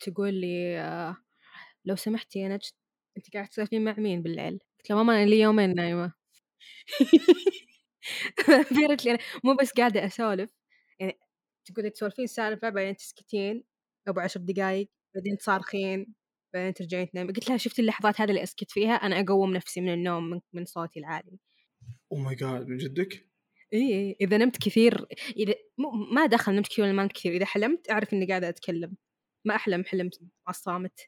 تقول لي آه، لو سمحتي يا نجد انت قاعد تسولفين مع مين بالليل؟ قلت لها ماما أنا لي يومين نايمة. فيرت لي أنا مو بس قاعدة أسولف يعني تقولي تسولفين سالفة بعدين تسكتين أبو عشر دقايق بعدين تصارخين بعدين ترجعين تنامين قلت لها شفتي اللحظات هذه اللي أسكت فيها؟ أنا أقوم نفسي من النوم من, من صوتي العالي. oh my God من جدك؟ إي إذا نمت كثير إذا ما دخل نمت كثير ولا ما نمت كثير إذا حلمت أعرف إني قاعدة أتكلم. ما أحلم حلم على الصامت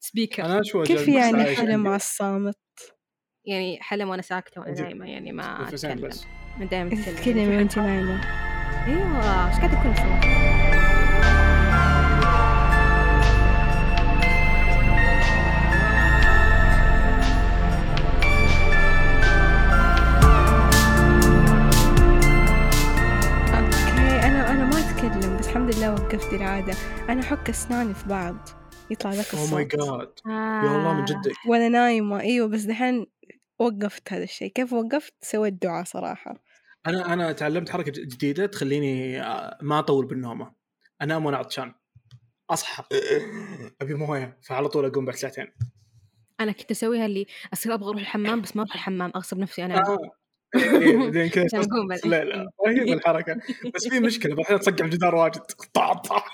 سبيكر أنا شو كيف يعني حلم. على الصامت يعني حلم وأنا ساكتة وأنا أجل. نايمة يعني ما من دائما تتكلمي وأنت نايمة أيوه إيش قاعدة اكون أسوي؟ الحمد لله وقفت العادة. أنا أحك أسناني في بعض. يطلع ذاك ماي الصوت. God يا الله من جدك. وأنا نايمة. إيوه بس دحين وقفت هذا الشيء. كيف وقفت؟ سويت دعاء صراحة. أنا أنا تعلمت حركة جديدة تخليني آه، ما أطول بالنومة. انام وأنا عطشان أصحى. أبي موية. فعلى طول أقوم بعد ساعتين. أنا كنت أسويها اللي أصير أبغى أروح الحمام بس ما أروح الحمام. أغصب نفسي أنا. آه. إيه، بعدين كذا. لا لا رهيبه الحركة. بس في مشكلة بعدين تصقع الجدار واجد. طع طع.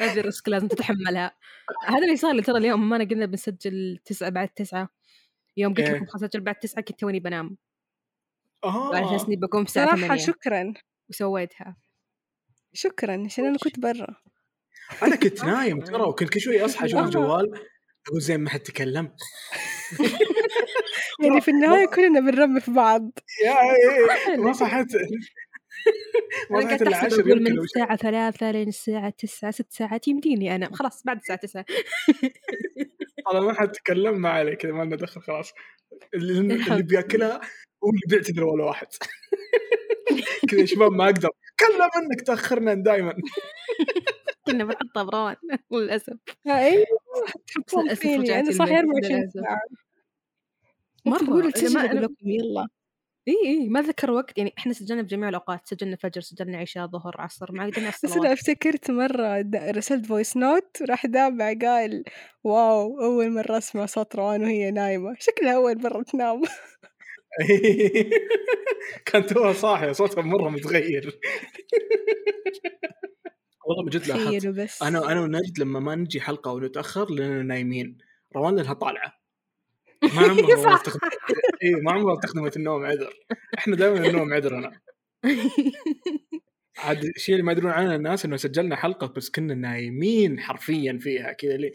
هذه ال risk لازم تتحملها. هذا اللي صار لي ترى اليوم ما أنا قلنا بنسجل تسعة بعد تسعة. يوم قلت إيه. لكم خلاص اسجل بعد تسعة كنت توني بنام. آه. على أساس اني بقوم الساعة صراحة 8 شكرا. وسويتها. شكرا عشان أنا كنت برا. أنا كنت نايم ترى وكنت كل شوي أصحى أشوف آه. الجوال أقول زين ما حد تكلم. يعني في النهاية كلنا بنرمي في بعض. يا إيه، ما صحيت. ما أنا قاعد إلا احسب 10 أقول يمكن من. الساعة ثلاثة لين الساعة تسعة ست ساعات يمديني انام خلاص بعد الساعة تسعة. أنا ما حد تكلم ما عليه كذا ما لنا دخل خلاص. اللي, اللي بياكلها هو اللي بيعتذر ولا واحد. كذا يا شباب ما أقدر. كلا منك تأخرنا دائما كنا بنحطها بروان للأسف. أيوه. تحطون رجعت أنا صاحي البيت 24 للأسف. ما أقول أنا- لكم يلا. إي إي ما ذكر وقت يعني إحنا سجلنا بجميع الأوقات سجلنا فجر سجلنا عشاء ظهر عصر ما قدرنا بس أنا أفتكرت مرة د- رسلت voice note وراح دابع قال wow أول مرة أسمع صوت روان وهي نايمة. شكلها أول مرة تنام. كانت هو صاحي صوتها مرة متغير. والله من جد لاحظت. أنا أنا ونجد لما ما نجي حلقة ونتأخر لأننا نايمين. روان لها طالعة. ما عمرها استخدمت اي ما عمرها استخدمت النوم عذر. إحنا دائما النوم عذرنا عاد الشيء اللي ما يدرون عنه الناس إنه سجلنا حلقة بس كنا نايمين حرفيا فيها كذا ليه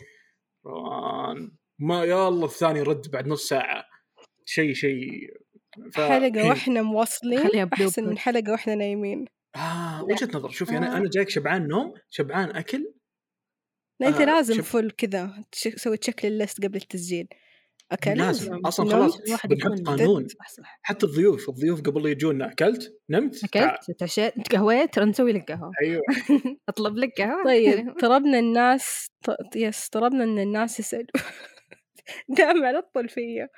روان. ما يا الله الثاني رد بعد نص ساعة. شيء شيء. ف... حلقة وإحنا مواصلين احسن من. حلقة وإحنا نايمين. آه وجهة نظر. شوفي أنا أنا جايك شبعان نوم شبعان أكل. لا أنت آه، لازم شوف. full كذا تسوي checklist قبل التسجيل. لازم أصلا؟ خلاص الواحد بنحط قانون. صح صح حتى الضيوف الضيوف قبل لا يجونا أكلت نمت. أكلت تعشيت تقهويت ترى نسوي لك قهوة. أيوه. أطلب لك قهوة. طيب طلبنا الناس ط... yes طلبنا إن الناس يسألوا. دائما عطل فيا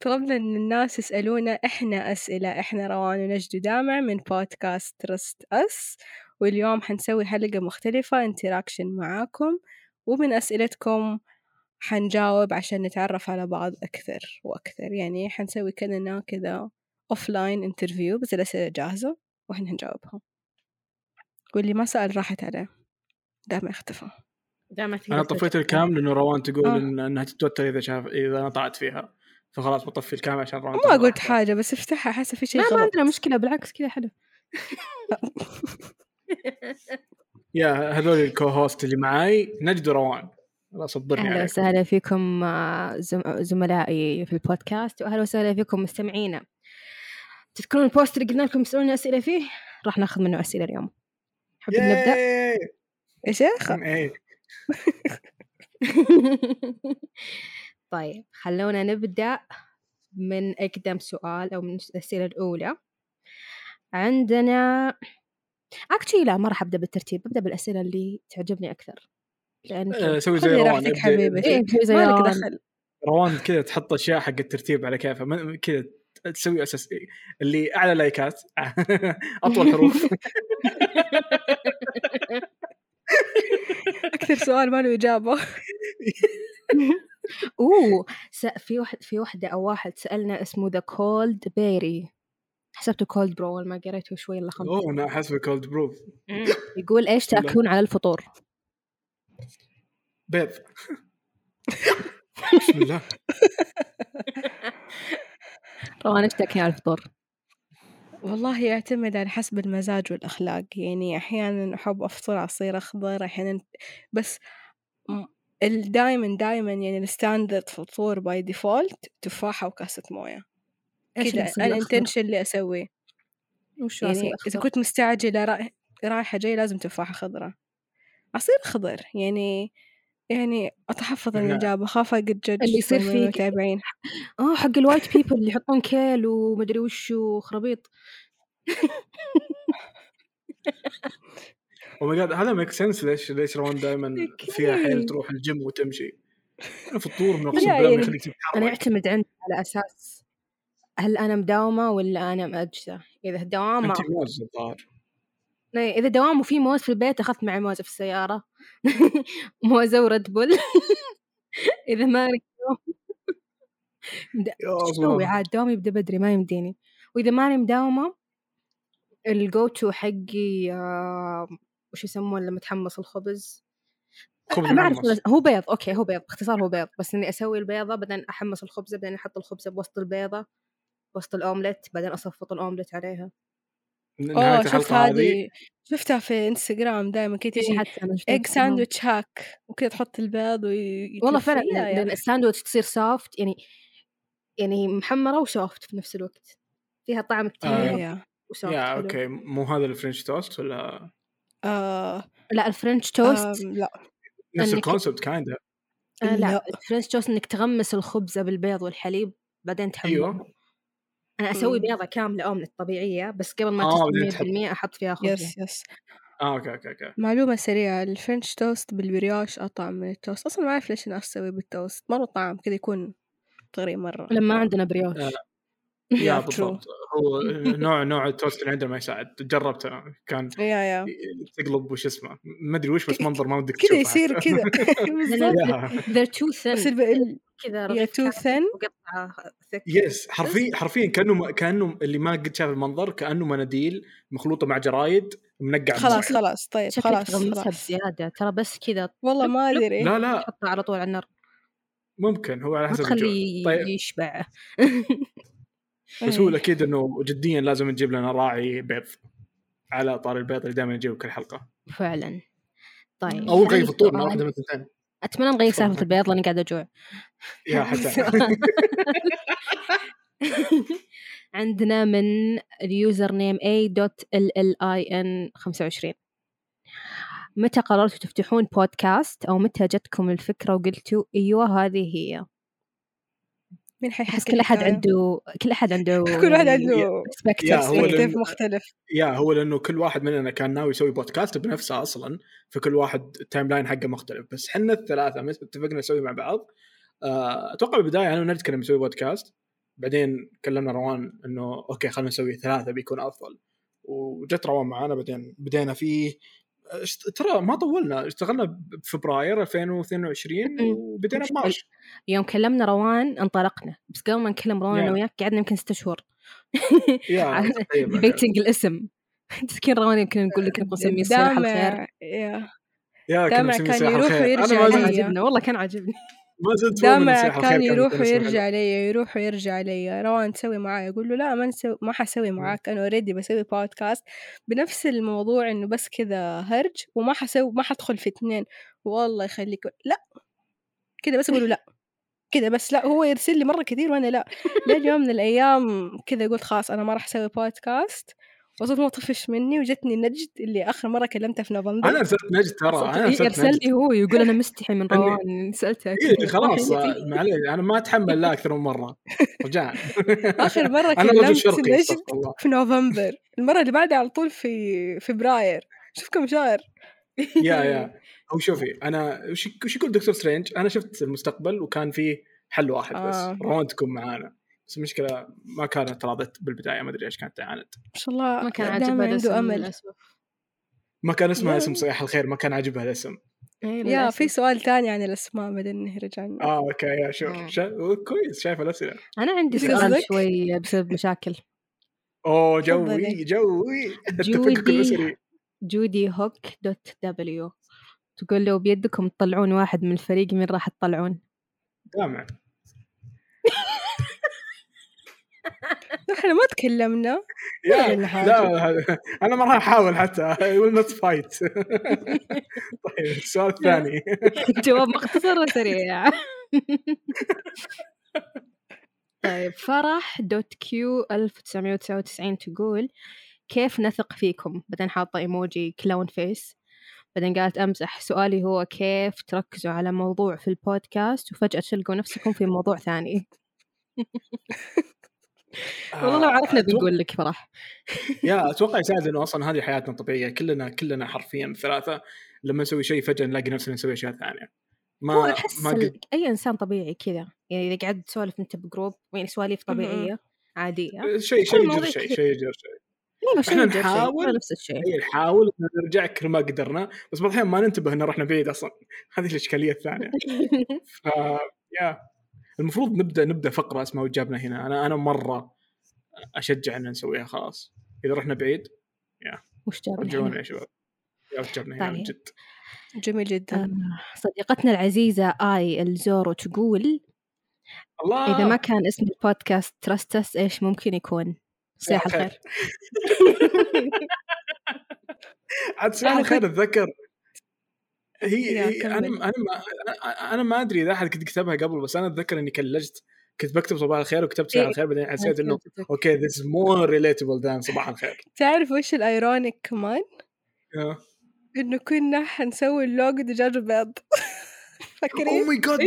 طلبنا إن الناس يسألونا إحنا أسئلة إحنا روان ونجد ودامع من podcast Trust Us واليوم حنسوي حلقة مختلفة interaction معاكم. ومن أسئلتكم حنجاوب عشان نتعرف على بعض أكثر وأكثر. يعني حنسوي كأننا كذا offline interview بس الاسئلة جاهزة وإحنا نجاوبها واللي ما سأل راحت عليه. دامع اختفى دائما أنا طفيت ال cam لأنه روان تقول آه. إن إنها تتوتر إذا شاف إذا نطعت فيها. فخلاص بطفي ال cam عشان روان ما قلت. حاجة بس افتحها حاسة في شيء لا ما عندنا مشكلة بالعكس كذا حلو. يا هذول ال co-host اللي معاي نجد وروان الله صبرني أهلا وسهلا فيكم آه، زم- زملائي في البودكاست واهلا وسهلا فيكم مستمعينا. تذكرون ال post اللي قلنا لكم تسألون أسئلة فيه؟ راح ناخذ منه أسئلة اليوم. حابين نبدأ! يا شيخ طيب خلونا نبدأ من أقدم سؤال أو من الأسئلة الأولى. عندنا اكشلي لا ما راح أبدأ بالترتيب ببدا بالأسئلة اللي تعجبني أكثر. لأن آه، سوي زي روان. إيه، زي روان. دخل روان كذا تحط أشياء حق الترتيب على كيفها كذا تسوي أساس إيه؟ اللي أعلى likes ات أطول حروف أكثر سؤال ما له إجابة أوه في واحد في واحدة أو واحد سألنا اسمه the cold berry حسبته cold brew ما قريته شوي الا خمس أوه أنا حسب cold brew يقول إيش. تأكلون على الفطور؟ بيض بسم الله روان إيش تاكلين على الفطور؟ والله يعتمد على حسب المزاج والأخلاق يعني أحيانا أحب أفطر عصير أخضر أحيانا بس دائما دائما يعني ال standard فطور by default تفاحة وكاسة موية كذا؟ ال intention اللي أسويه وش يعني إذا؟ كنت مستعجلة رايح- رايحة جاي لازم تفاحة خضراء عصير خضر يعني يعني أتحفظ من. الإجابة خاف أقد جدج اللي يصير فيك- المتابعين آه حق ال white people اللي يحطون كيل ومدري وش وخرابيط oh my god هذا make sense ليش ليش روان دائما فيها حيل. تروح الجيم وتمشي أنا فطور من أقسم بالله ما يعني- يخليك أنا تتحرك يعتمد عندي على أساس هل أنا مداومة ولا أنا مأجزة؟ إذا الدوام ما انت موز الظاهر إذا دوام وفي موز في البيت أخذت معي موزة في السيارة. موزة و Red Bull إذا ما أسوي؟ عاد دوامي يبدأ بدري ما يمديني. وإذا ماني مداومة الجو تو حقي آه، وش يسمون لما تحمص الخبز. خبز ما اعرف هو بيض okay هو بيض. باختصار هو بيض. بس إني أسوي البيضة بعدين أحمص الخبزة بعدين أحط الخبزة بوسط البيضة وسط الأومليت بعدين أصفط الأومليت عليها. نهاية أوه شفت هذه شفتها في إنستغرام دائما كذا إيه، تجي حتى أنا شفتها ايج. ساندويتش هاك وكذا تحط البيض وي والله. فعلا. لأن الساندويتش تصير soft يعني يعني محمرة و soft في نفس الوقت فيها طعم آه. yeah yeah و soft yeah حلو. okay مو هذا ال French toast ولا آه لا ال French toast آم، لا نفس ال concept kind آه لا. ال French toast إنك تغمس الخبزة بالبيض والحليب بعدين تحمرها أيوه أنا أسوي مم. بيضة كاملة اومليت طبيعيه بس قبل ما آه، تستوي 100% أحط فيها خبزه yes yes. آه. okay okay okay. معلومة سريعة ال French toast بالبريوش أطعم من التوست؟ أصلا ما أعرف ليش أنا أسوي بالتوست مرة طعم كذا يكون غريب مرة. لما ما عندنا بريوش آه. yeah بالضبط. هو نوع نوع التوست اللي عندنا ما يساعد. جربته كان yeah yeah. تقلب وش اسمه. ما أدري وش بس منظر ما ودك كذا تشوفه. يصير. كذا. بالضبط. yeah. they're too thin. كذا yeah too thin yes حرفيا حرفيا كأنه كأنه اللي ما قد شاف المنظر كأنه مناديل مخلوطة مع جرايد منقع خلاص. خلاص طيب خلاص خلاص. بزيادة ترى بس كذا والله ما أدري. لا لا. تحطها على طول على النار. ممكن هو على حسب الجو. تخليه طيب. يشبع. بس هو إيه. الأكيد إنه جديا لازم نجيب لنا راعي بيض على طار البيض اللي دائما نجيبه كل حلقة. فعلا. طيب أو نغير هذا فطورنا. واحدة من الثنتين. أتمنى نغير سالفة البيض لأني قاعدة أجوع. يا حتى. عندنا من اليوزر نيم a.llin25 متى قررتوا تفتحون بودكاست؟ أو متى جتكم الفكرة وقلتوا إيوه هذه هي؟ مين حيحكي احس كل أحد؟ عنده كل أحد عنده كل واحد عنده هو يعني. مختلف. yeah هو لأنه كل واحد مننا كان ناوي يسوي بودكاست بنفسه أصلا فكل واحد ال timeline حقه مختلف. بس حنا الثلاثة اتفقنا نسوي مع بعض. آه، أتوقع بالبداية أنا ونجد كنا بنسوي بودكاست بعدين كلمنا روان إنه okay خلينا نسوي ثلاثة بيكون أفضل. وجت روان معانا بعدين بدينا فيه. ترى ما طولنا اشتغلنا بفبراير 2022 م-م. وبدينا بمارش يوم كلمنا روان انطلقنا بس قبل ما نكلم روان أنا يا. وياك قعدنا يمكن ست شهور. yeah تقريبا debating الاسم. تذكر روان يمكن نقول لك نبغى نسميه صياح الخير yeah. كان صياح يروح. ويرجع. عاجبنا والله كان عاجبني. ما الخير كان يروح. ويرجع لي يروح ويرجع لي روان تسوي معاي. أقول له لا ما نسوي ما حسوي معاك أنا already بسوي بودكاست بنفس الموضوع إنه بس كذا هرج وما حسوي ما حدخل في اثنين. والله يخليك لا. كذا بس أقول له لا. كذا بس لا هو يرسل لي مرة كثير وأنا لا. لين يوم من الأيام كذا قلت خلاص أنا ما راح أسوي بودكاست وصرت ما طفش مني وجتني نجد اللي آخر مرة كلمته في نوفمبر. أنا ارسلت نجد ترى أنا ارسلت نجد. لي هو يقول أنا مستحي من روان سألته إيه خلاص معليش أنا ما أتحمل لا أكثر من مرة. رجاء آخر مرة كلمت نجد في نوفمبر. المرة اللي بعدها على طول في فبراير. شوف كم شهر. yeah yeah. هو شوفي أنا وش وش يقول دكتور سترينج؟ أنا شفت المستقبل وكان فيه حل واحد بس. آه. روان تكون معانا. بس المشكلة ما كانت راضت بالبداية ما أدري إيش كانت تعاند ما شاء الله ما كان عاجبها الاسم عنده أمل للأسف. ما كان اسمها. اسم صياح الخير ما كان عاجبها الاسم إيه، yeah. في سؤال تاني عن الأسماء بعدين نهرج عنه آه okay yeah شوف آه. شا... كويس شايف الأسئلة أنا عندي سؤال؟ شوي بسبب مشاكل أوه. جوي جوي جودي جودي هوك دوت دبليو تقول لو بيدكم تطلعون واحد من الفريق مين راح تطلعون؟ دامع إحنا ما تكلمنا. لا أنا ما راح أحاول حتى. will not fight طيب السؤال الثاني جواب مختصر وسريع. طيب فرح dot Q 1999 تقول كيف نثق فيكم؟ بعدين حاطة emoji clown face بعدين قالت أمزح سؤالي هو كيف تركزوا على موضوع في البودكاست وفجأة تلقوا نفسكم في موضوع ثاني؟ والله لو عرفنا بنقول لك فرح yeah أتوقع يساعد انه أصلا هذه حياتنا الطبيعية كلنا كلنا حرفيا ثلاثة لما نسوي شيء فجأة نلاقي نفسنا نسوي أشياء ثانية. هو ما أحس ما قد أي إنسان طبيعي كذا يعني إذا قعدت تسولف أنت بجروب يعني سواليف طبيعية عادية شيء شيء يجر شيء يجر شيء. شيء يجر شيء، نحاول- هو نفس الشيء. هي نحاول نرجع كل ما قدرنا بس بعض الاحيان ما ننتبه إن رحنا بعيد أصلا. هذه الإشكالية الثانية. ف يا. المفروض نبدا نبدأ فقرة اسمها وجابنا هنا أنا أنا مرة أشجع ان نسويها خلاص. إذا رحنا بعيد وش جاب رجعونا؟ يا شباب. يا وجابنا هنا؟ من طيب. جد. جميل جدا. آه، صديقتنا العزيزة آي الزورو تقول الله! إذا ما كان اسم البودكاست Trust Us إيش ممكن يكون؟ صياح الخير. عاد صياح الخير اتذكر. هي, هي أنا. أنا ما أنا ما أدري إذا أحد كنت كتبها قبل بس أنا أتذكر إني كلجت كنت بكتب صباح الخير وكتبت صياح إيه. الخير بعدين حسيت إنه okay this more relatable than صباح الخير. تعرف وش ال ironic كمان؟ آه. إنه كنا حنسوي اللوجو دجاج بيض فاكرين؟ my God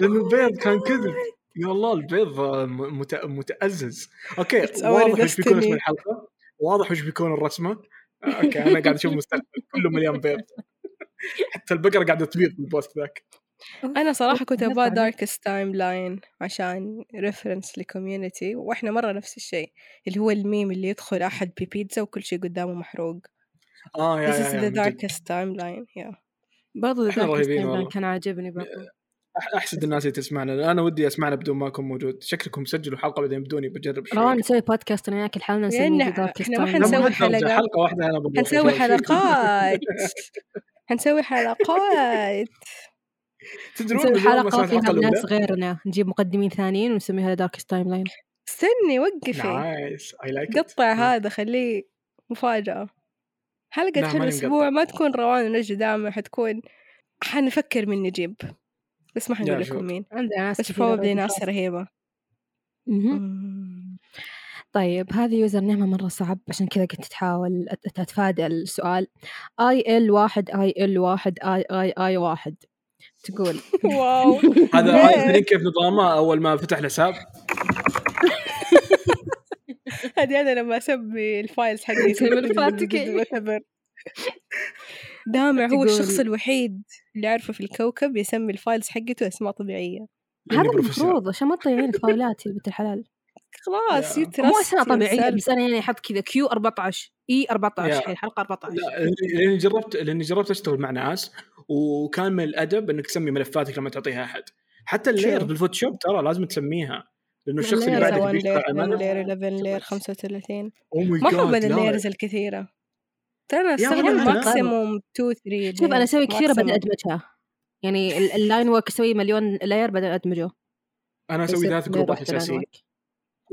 لأنه البيض كان كذب. يا الله البيض آه، متأزز. okay واضح إيش بيكون اسم. الحلقة. واضح إيش بيكون الرسمة. آه، okay أنا قاعد أشوف مستقبل كله مليان بيض. حتى البقرة قاعدة تبيض بال post ذاك أنا صراحة كنت أبغى. darkest timeline عشان reference ل Community وإحنا مرة نفس الشيء اللي هو الميم اللي يدخل أحد ببيتزا وكل شيء قدامه محروق آه يا This يا, is يا the darkest timeline yeah. ذاك رهيبين ال style والله. كان عاجبني برضو أح- أحسد الناس اللي تسمعنا أنا ودي أسمعنا بدون ما أكون موجود شكلكم سجلوا حلقة بعدين بدوني بجرب شوي روان نسوي بودكاست أنا وياك لحالنا نسميه dark إحنا ما حنسوي حلقة. حلقة واحدة أنا حنسوي. حلقات حنسوي حلقات. تدرون نسوي حلقة فيها ناس غيرنا. نجيب مقدمين ثانيين ونسميها dark timeline استني وقفي. nice I like قطع هذا خليه مفاجأة. حلقة ماني الأسبوع ما تكون روان ونجد دائما حتكون حنفكر من نجيب. بس ما حنقول. لكم مين. عندنا ناس بس probably ناس. رهيبة. طيب هذه username ها مرة صعب عشان كذا كنت تحاول أت- أتفادى السؤال. I L واحد I L واحد I I I واحد. تقول. wow. هذا تدرين كيف نظامه أول ما فتح الحساب؟ هذه أنا لما أسمي ال files حقي. دامع هو الشخص الوحيد اللي أعرفه في الكوكب يسمي ال files حقته أسماء طبيعية. هذا. المفروض عشان ما تضيعين ال file ات يا بنت الحلال. خلاص you مو اسماء طبيعية yourself. بس أنا يعني أحط كذا Q 14 A 14 يا. هي الحلقة 14 لا لأني- لأني جربت لأني جربت أشتغل مع ناس وكان من الأدب إنك تسمي ملفاتك لما تعطيها أحد. حتى ال layer شو؟ بال Photoshop ترى لازم تسميها لأنه الشخص اللي بعدك بيشتغل layer على 1 المنى layer 11 layer 35 oh my ما احب. ال layers الكثيرة. ترى استخدم maximum 2 3 شوف أنا أسوي كثيرة بعدين أدمجها. يعني ال- ال line work أسوي مليون layer بعدين أدمجه. أنا أسوي ثلاث layer group ات اساسيه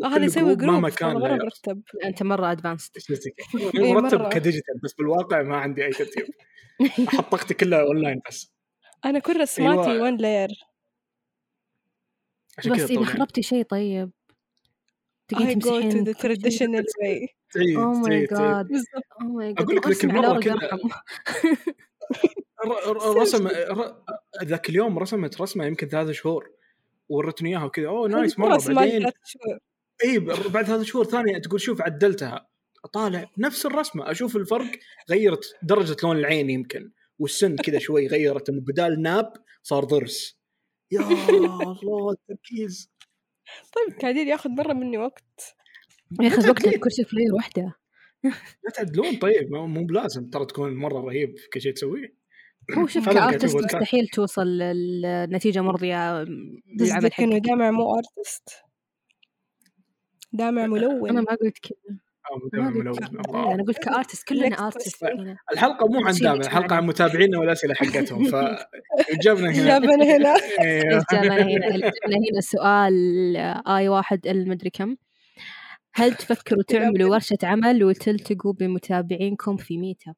هذا يسوي group مهما كان مرة layers. مرتب. أنت مرة advanced إيه، مرتب. ك digital بس بالواقع ما عندي أي ترتيب. أحط طاقتي كلها اونلاين بس. أنا كل رسماتي أيوة. 1 layer بس إذا خربتي شيء طيب. I تقين go to the تمسحين traditional way. تعيد oh my God أقول لك ذاك المرة كذا- ر- ر- رسم ر- ذاك اليوم رسمت رسمة يمكن ثلاث شهور. ورتني إياها وكذا. oh nice مرة. بعدين ثلاث شهور. إي ب- بعد ثلاث شهور ثانية تقول شوف عدلتها. اطالع نفس الرسمة. أشوف الفرق غيرت درجة لون العين يمكن والسن كذا شوي غيرت. انه بدال ناب صار ضرس. يا الله التركيز طيب قاعدين ياخذ مرة مني وقت. ياخذ وقت. الكرسي ب layer وحدة. لا تعدلون طيب. مو بلازم. ترى تكون مرة رهيب في كل شيء تسويه. هو شوف ك artist. مستحيل توصل لنتيجة مرضية. بالعمل انه حقك. دامع مو artist. دامع ملون. أنا ما قلت كذا. آه، قلت ملون. إيه، أنا قلت ك artist كلنا artist. هنا الحلقة مو عن دامع ميكس الحلقة عن. متابعينا والاسئله حقتهم فجابنا هنا. جابنا هنا. إيه. جابنا هنا. جبنا هنا. سؤال I واحد المدري كم. هل تفكروا تعملوا ورشة عمل وتلتقوا بمتابعينكم في meet up؟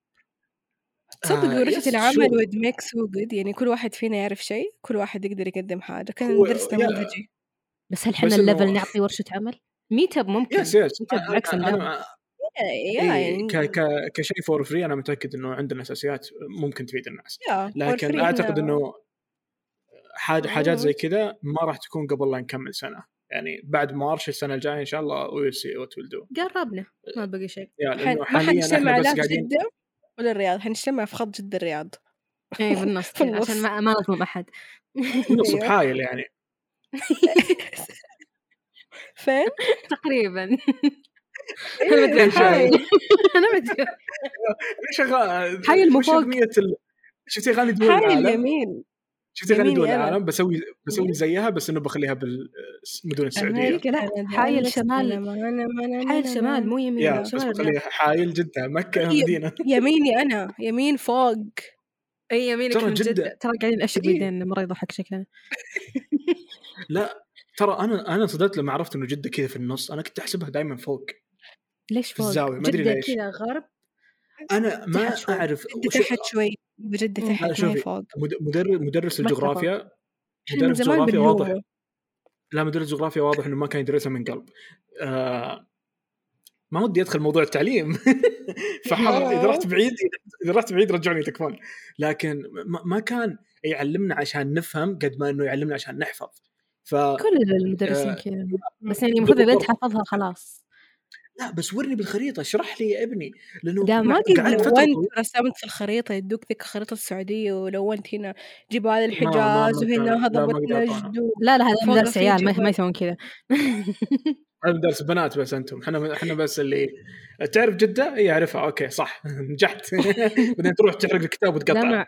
تصدق آه، ورشة العمل would make so good. يعني كل واحد فينا يعرف شيء كل واحد يقدر يقدم حاجة. كان يا- نموذجي بس هل إحنا ال level نعطي ورشة عمل؟ meet up ممكن yes yes. meet up إيه يعني ك ك كشيء for free أنا متأكد إنه عندنا أساسيات ممكن تفيد الناس. لكن أعتقد. إنه حاجة حاجات زي. كذا ما راح تكون قبل لا نكمل سنة. يعني بعد March السنة الجاية إن شاء الله we'll see what we'll do قربنا ما بقي شيء. يعني ما حاليا حنجتمع لا في جدة ولا الرياض حنجتمع في خط جدة الرياض. اي بالنص عشان النص. ما, ما نظلم أحد. نص أيوه. بحايل يعني. فين؟ تقريبا إيه، أنا. حايل أنا ما أدري شغال حي المو وش فوق. أغنية ال... شفتي اغاني دول حي العالم اليمين شفتي اغاني دول. العالم بسوي بسوي؟ زيها بس إنه بخليها بالمدن السعودية أمريكا لا حايل شمال حايل شمال مو يمين يا بس شمال بخليها. حايل جده مكة. مدينة يميني أنا يمين فوق إي يمينك ترى من جدة. جدة ترى قاعدين اشق إيه. بيدين مرة يضحك شكلنا لا ترى أنا أنا صدقت لما عرفت إنه جدة كذا في النص أنا كنت أحسبها دائما فوق. ليش في فوق؟ الزاوية، ما أدري جدة ليش. كذا غرب؟ أنا ما شوي. أعرف تحت شوي. بجدة مم. تحت ما شوفي. فوق. مد- مدرس مدرس ما الجغرافيا مدرس زمان جغرافيا واضح. لا مدرس جغرافيا واضح إنه ما كان يدرسها من قلب. آه ما ودي أدخل موضوع التعليم. فحرام إذا رحت بعيد إذا رحت بعيد رجعوني تكفون لكن ما ما كان يعلمنا عشان نفهم قد ما إنه يعلمنا عشان نحفظ. ف كل المدرسين آه، كذا. بس يعني المفروض إذا أنت. حافظها خلاص. لا بس ورني بالخريطة اشرح لي يا ابني لأنه دام ما قد لونت. رسمت في الخريطة يدوك ذيك خريطة السعودية ولونت هنا جبال ما- الحجاز وهنا لا، أعطانا. نجد لا لا هذا في عيال ما, يسوون كذا. هذا درس بنات بس أنتم. إحنا إحنا بس اللي تعرف جدة؟ إي أعرفها. okay صح. نجحت. بعدين تروح تحرق الكتاب وتقطع.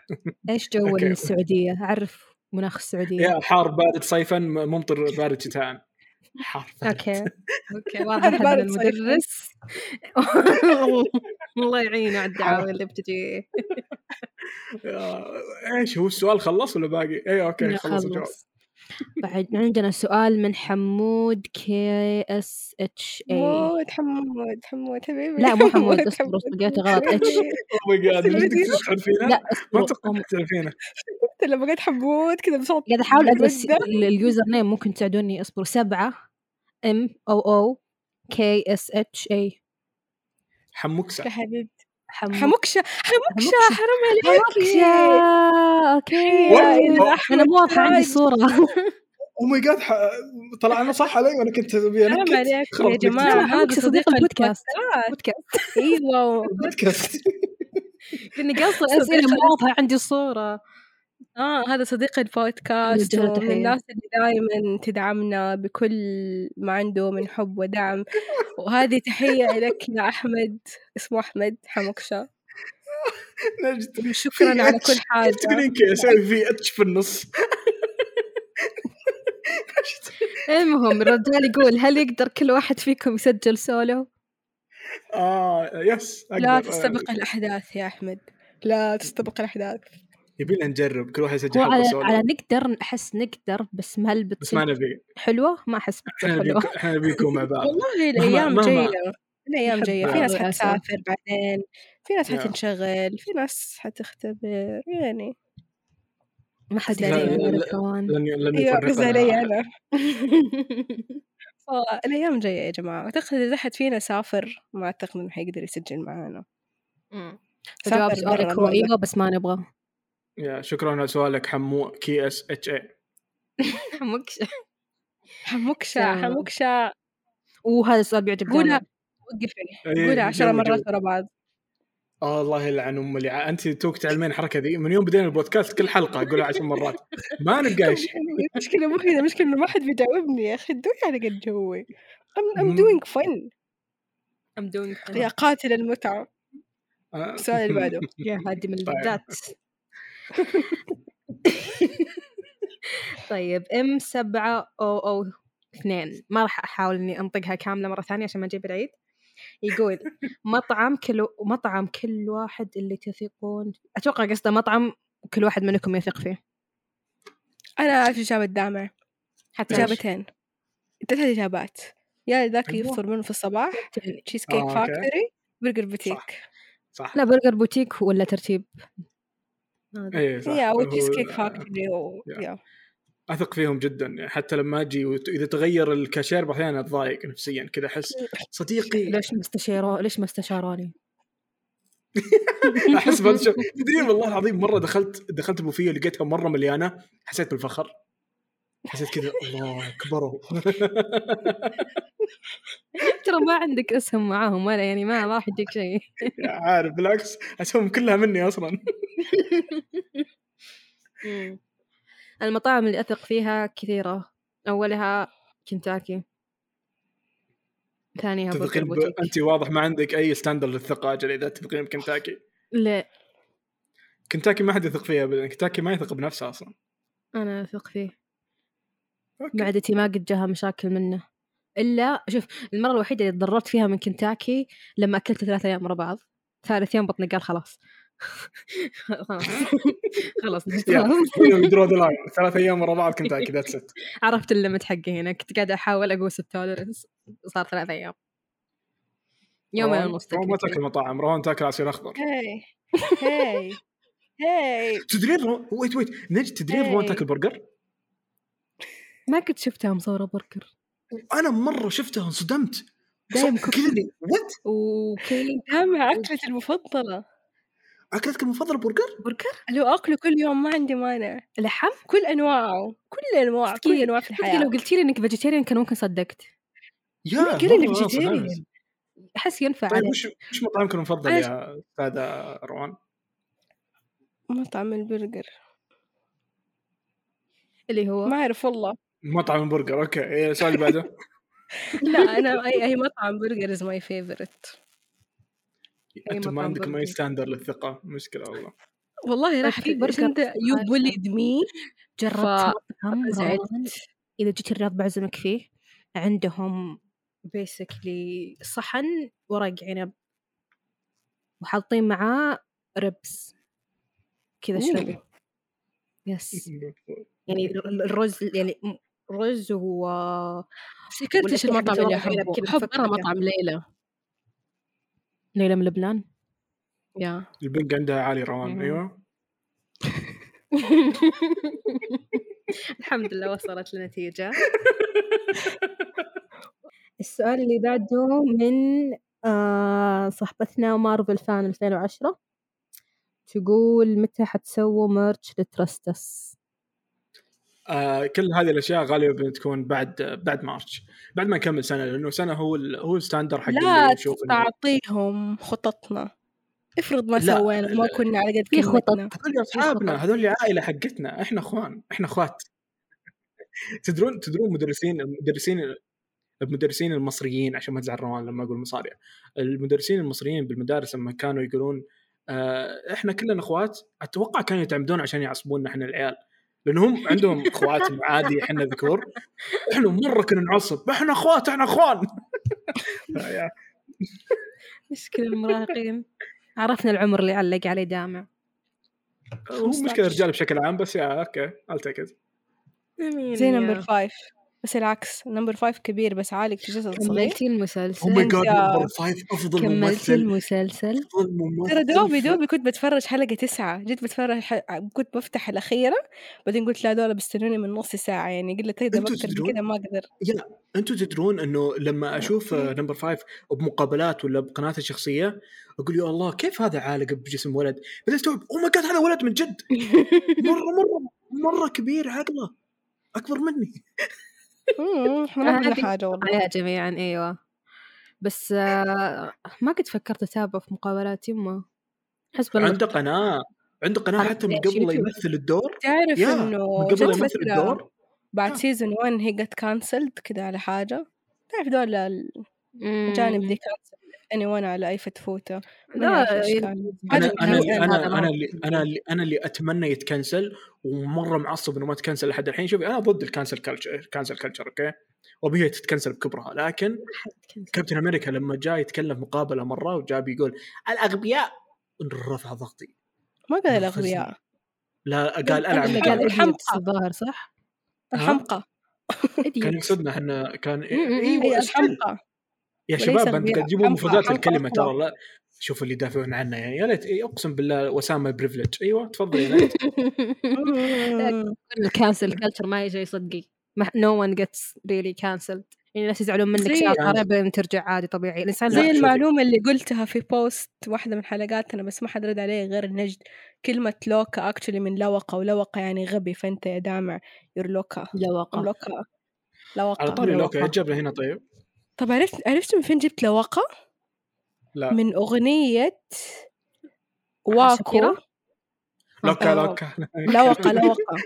إيش جو okay. السعودية؟ مناخ السعودية. يا حار بارد صيفا ممطر بارد شتاء. حار بارد. okay. okay واضح هذا. المدرس الله يعينه على الدعاوى اللي بتجي. إيش هو السؤال خلص ولا باقي؟ اي okay خلص الجواب. بعد عندنا سؤال من حمود K S H A حمود حمود حمود حبيبي. لا مو حمود أصبر قلت غلط. H oh my God ما أصبر. أتوقع لما قلت حمود كذا بصوت قاعد أحاول أدرس ال username ممكن تساعدوني أصبر. سبعة M O O K S H A حموكسة. يا حبيبتي. حموكشة حموكشة حموكشة. حرام عليك حموكشة okay. أنا مو واضحة عندي صورة. oh my God طلعنا صح علي وأنا كنت أبي حرام عليك يا. جماعة. حموكشة صديق البودكاست. البودكاست. بودكاست. أيوه. بودكاست. لأني قاصة صديق أسئلة مو واضحة عندي صورة. آه هذا صديق البودكاست ومن. الناس اللي دائما تدعمنا بكل ما عنده من حب ودعم وهذه تحية لك يا أحمد اسمه أحمد حموكشة نجد شكرا على. كل حاجة تقولين كذا أسوي في أتش في النص المهم الرجال يقول هل يقدر كل واحد فيكم يسجل سولو؟ آه يس لا أقدر. تستبق الأحداث يا أحمد لا تستبق الأحداث يبينا نجرب كل واحد يسجل حلقة على سولو على نقدر احس نقدر بس هل بس ما نبي. حلوة؟ ما أحس بتصير نبيكم إحنا نبيكم مع بعض. والله جاية الأيام أحب جاية في ناس. حتسافر بعدين في ناس. حتنشغل في ناس حتختبر يعني. ما حد يدري. كمان. لن لن يفرقنا أنا. آه، الأيام جاية يا جماعة. أعتقد إذا أحد فينا سافر ما أعتقد إنه حيقدر يسجل معانا. جواب سؤالك هو. أيوه بس ما نبغى. يا شكرا على سؤالك حمو K S H A مكشة حموكشة تمام. حموكشة وهذا السؤال بيعجب قولها. وقفي إيه، قولها عشرة جوي مرات. ورا بعض. الله يلعن أم اللي أنت توك تعلمين الحركة ذي. من يوم بدينا البودكاست كل حلقة اقولها عشر مرات. ما نلقى شيء المشكلة مو كذا المشكلة إنه ما حد بيجاوبني يا أخي. دوي على قد جوي. مم. doing fun I'm doing يا قاتل المتعة. آه. السؤال اللي بعده. يا هادم طيب. البدات. طيب M سبعة O O اثنين. ما راح أحاول إني أنطقها كاملة مرة ثانية عشان ما أجيب العيد. يقول مطعم كل مطعم كل واحد اللي تثقون. أتوقع قصده مطعم كل واحد منكم يثق فيه. أنا أعرف إجابة دامع حتى إيش؟ إجابتين. ثلاث إجابات. يا ذاك أيوة. يفطر منه في الصباح Cheesecake Factory Burger Boutique. صح. لا Burger Boutique ولا ترتيب. اي صح. yeah و Cheesecake Factory و... yeah. أثق فيهم جدا حتى لما أجي وت- إذا تغير الكاشير أحيانا أتضايق نفسيا كذا أحس صديقي ليش ما استشيروا ليش ما استشاروني؟ احس تدرين والله العظيم مرة دخلت دخلت بوفيه لقيتها مرة مليانة حسيت بالفخر. حسيت كذا الله كبروا ترى ما عندك اسهم معاهم ولا يعني ما ما راح يجيك شيء. عارف بالعكس اسهم كلها مني أصلا. المطاعم اللي أثق فيها كثيرة. أولها كنتاكي. ثانيها تثقين ب... انت واضح ما عندك أي standard للثقة أجل إذا تثقين بكنتاكي. لا. كنتاكي ما حد يثق فيها ابدا كنتاكي ما يثق بنفسه أصلا. أنا أثق فيه. okay. معدتي ما قد جاها مشاكل منه. إلا شوف المرة الوحيدة اللي تضررت فيها من كنتاكي لما اكلت ثلاثة أيام ورا بعض. ثالث يوم بطني قال خلاص. خلاص خلاص ثلاث أيام ورا بعض كنتاكي that's it عرفت ال limit حقي هنا. كنت قاعدة أحاول أقيس ال tolerance صار ثلاث أيام. يومين ونص روان ما. تاكل مطاعم. روان تاكل عصير اخضر hey hey hey. تدرين. wait wait نجد تدرين. روان تاكل برجر؟ ما كنت شفتها مصورة برجر أنا مرة شفتها انصدمت دايم كذا oats وكيك دامع أكلتي المفضلة. أكلتك المفضلة برجر؟ برجر لو أكله كل يوم ما عندي مانع. لحم؟ كل أنواعه كل أنواع كل أنواع في صدقي الحياة. لو قلتي لي إنك vegetarian كان ممكن صدقت. yeah مرة أنا vegetarian. أحس ينفع طيب وش وش مطعمكم المفضل يا أستاذة روان؟ مطعم البرجر. اللي هو؟ ما أعرف والله. مطعم البرجر okay. إيه، السؤال اللي بعده. لا أنا أي أي مطعم برجر is my favorite أنتم ما مطعم عندكم اي برجر. standard للثقة. مشكلة والله. والله راح في برجر أنت you bullied me جربت إذا جيت الرياض بعزمك فيه عندهم بيسكلي صحن ورق عنب وحاطين معاه ربس كذا شوي. يس يعني ال- ال- الرز يعني رز و فكرت إيش ولا في المطعم اللي أحبه؟ أحب. أنا مطعم ليلى. ليلى من لبنان؟ يا. البنك عندها عالي روان. أيوه. الحمد لله وصلت لنتيجة. السؤال اللي بعده من آه صاحبتنا Marvel Fan 2010 تقول متى حتسووا merch ل Trust Us؟ آه كل هذه الأشياء غالبا بتكون بعد بعد March. بعد ما نكمل سنة لأنه سنة هو ال... هو ال standard حق لا تعطيهم خططنا. افرض ما سوينا ما. كنا على قد في خطط. هذول أصحابنا. هذول عائلة حقتنا. إحنا إخوان إحنا إخوات. تدرون تدرون مدرسين المدرسين المدرسين المصريين عشان ما تزعل روان لما أقول مصاري. المدرسين المصريين بالمدارس لما كانوا يقولون آه إحنا كلنا إخوات أتوقع كانوا يتعمدون عشان يعصبوننا إحنا العيال. لانهم عندهم أخوات عادي إحنا ذكور. إحنا مرة كنا نعصب. إحنا أخوات إحنا أخوان. مشكلة المراهقين. عرفنا العمر اللي علق عليه دامع. هو مشكلة الرجال بشكل عام بس yeah okay I'll take it. زي number five بس العكس number five كبير بس عالق في جسد صغير. كملتي oh my المسلسل god number 5 أفضل كملتي ممثل المسلسل؟ أفضل ممثل ترى دوبي دوبي كنت بتفرج حلقة تسعة. جيت بتفرج ح... كنت بفتح الأخيرة بعدين قلت لا دول بيستنوني من نص ساعة. يعني قلت تدرون؟ من كذا ما أقدر. أنتم تدرون إنه لما أشوف number 5 بمقابلات ولا بقناته الشخصية أقول يا الله كيف هذا عالق بجسم ولد؟ بعدين استوعب oh my god هذا ولد من جد. مرة مرة مرة كبير عقله. أكبر مني. مم، إحنا ما حاجة والله عليها جميعا أيوه بس آه ما قد فكرت أتابع في مقابلات يمه حسب الله عنده قناة عنده قناة قناة حتى من؟ قبل؟ يمثل الدور تعرف إنه من قبل يمثل فترة الدور بعد آه. season 1 هي جت cancelled كذا على حاجة تعرف دول الأجانب مم. they cancel anyone على أي فتفوتة ما لا أعرف إيش ي- كان أنا أنا اللي أنا أنا اللي أنا اللي أنا اللي أتمنى يتكنسل ومرة معصب إنه ما تكنسل لحد الحين. شوفي أنا ضد ال cancel culture cancel culture okay؟ وبهي تتكنسل بكبرها. لكن كابتن أمريكا لما جاء يتكلم مقابلة مرة وجاء بيقول الأغبياء رفع ضغطي. ما قال نرفزني. الأغبياء لا قال العب قال الحمقى. الظاهر صح؟ الحمقى كان يقصدنا إحنا كان أيوه. الحمقى. يا شباب أنت تجيبون مفردات الكلمة. ترى لا. شوف اللي يدافعون عنا يا يا ليت إيه، أقسم بالله وسام privilege أيوه تفضل يا ليت. ال cancel culture ما يجي يصدقي no one gets really cancelled يعني الناس يزعلون منك شاطرة بعدين ترجع عادي طبيعي. الإنسان زي. المعلومة اللي قلتها في post واحدة من حلقاتنا بس ما حد رد عليه غير النجد. كلمة loca actually من loca و loca يعني غبي فأنت يا دامع you're loca. loca loca. على loca طاري. loca لنا هنا طيب؟ طب عرفت عرفت من فين جبت loca؟ لا. من أغنية واكو شاكيرا؟ loca آه. loca loca loca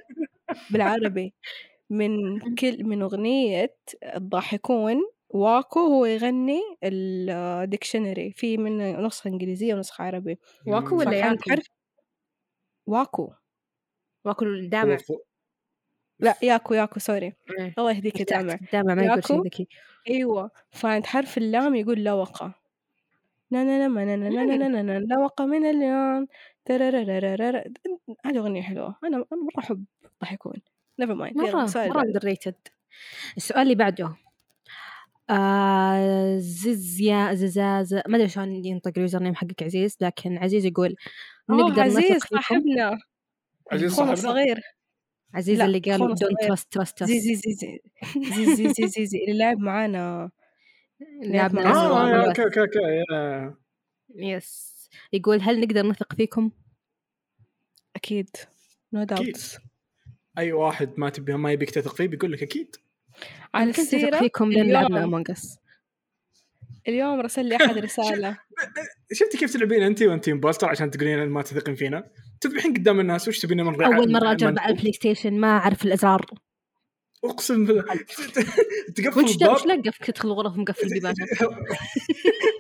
بالعربي. من كل من أغنية الضاحكون واكو هو يغني ال dictionary. في من نسخة إنجليزية ونسخة عربي. واكو ولا ياكو؟ واكو واكو الدامع لا ياكو ياكو sorry. الله يهديك يا دامع الدامع ما يقول شيء؟ ذكي أيوه فعند حرف اللام يقول loca. نا نا نا ما نا نا نا نا نا نا نا loca من اليوم. هذه أغنية حلوة. أنا أنا مرة أحب ضحكون never mind مرة السؤال مرة اللي بعده. underrated. السؤال اللي بعده. آه ززيا ززاز ما أدري شلون ينطق ال username حقك عزيز لكن عزيز يقول آه نقدر عزيز نثق فيكم. صاحبنا. عزيز صاحبنا؟ الصغير. عزيز اللي قال don't trust trust زي زي زي زي زي زي زي, زي, زي اللي لعب معانا لعب معانا آه أوكي أوكي أوكي يس يقول هل نقدر نثق فيكم؟ أكيد. no no أي واحد ما تبي ما يبيك تثق فيه بيقول لك أكيد. على السيرة فيكم لأن لعبنا Among Us اليوم رسل لي أحد رسالة. شفتي كيف تلعبين انت وانت imposter عشان تقولين ما تثقين فينا؟ تذبحين قدام الناس وش تبين من أول مرة أجرب على ال PlayStation ما أعرف الإزرار. أقسم بالله. تقفل الباب. وش لقف تدخل الغرف مقفل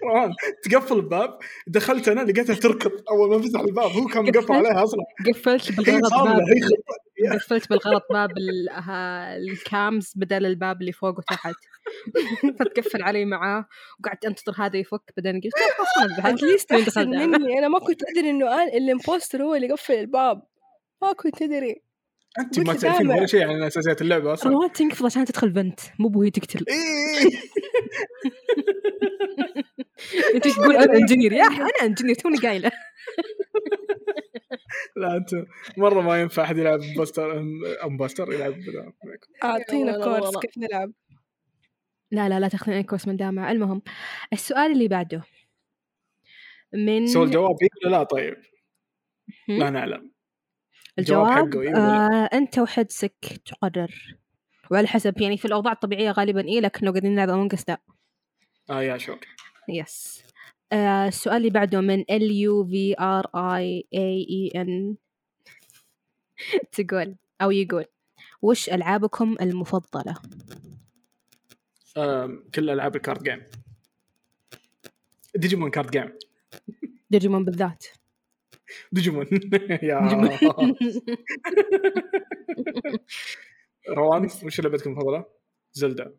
روان، تقفل الباب. دخلت أنا لقيتها تركض. أول ما فتح الباب هو كان مقفل عليها أصلا. قفلت بالغلط باب. قفلت بالغلط باب ها- ال cams بدل الباب اللي فوق وتحت. فتقفل علي معاه وقعدت أنتظر هذا يفك بعدين قلت "لا، خلاص ما انتبهت at least؟ مني أنا ما كنت أدري إنه أنا ال imposter هو اللي قفل الباب ما كنت أدري أنت ما تعرفين. ولا شيء عن أساسيات اللعبة أصلا روان تنقفل عشان تدخل بنت مو بوهي تقتل إيه. أنت تقول أنا engineer يا أخي أنا engineer توني قايلة لا أنت مرة ما ينفع أحد يلعب imposter imposter يلعب بلا- أعطينا والله course. كيف نلعب لا لا لا تاخذين أي course من دامع المهم السؤال اللي بعده. من سوى الجواب ولا لا طيب؟ لا نعلم. الجواب حقه إيه؟ آه أنت وحدسك تقرر. وعلى حسب يعني في الأوضاع الطبيعية غالبا إيه لكن لو قاعدين نلعب Among لا. آه يا شوك yes آه السؤال اللي بعده من L U V R A A A N تقول أو يقول وش ألعابكم المفضلة؟ كل ألعاب ال card game Digimon card game Digimon بالذات. ديجيمون يا روان وش لعبتك المفضله؟ زلدا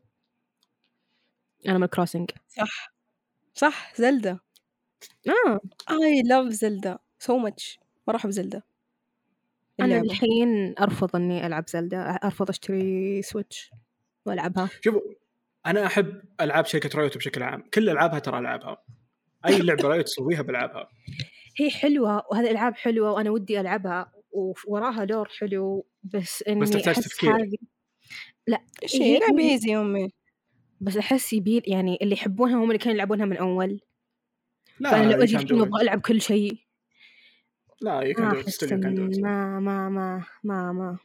انيمال كروسنج صح. صح Zelda آه. I love Zelda so much. مرة أحب Zelda أنا. الحين أرفض إني ألعب Zelda أرفض أشتري Switch وألعبها. شوفوا أنا أحب ألعاب شركة Riot بشكل عام. كل ألعابها ترى العبها أي لعبة Riot تسويها بلعبها هي حلوة وهذه الالعاب حلوة وأنا ودي ألعبها ووراها lore حلو بس إني بس تحتاج أحس تفكير. هذه- لا easy يا أمي. بس أحس يبيل يعني اللي يحبونها هم اللي كانوا يلعبونها من أول. لا فأنا لو أجي الحين. أبغى ألعب كل شيء. لا you can ما do it. أحس still you can do it. إن- ما ما ما ما ما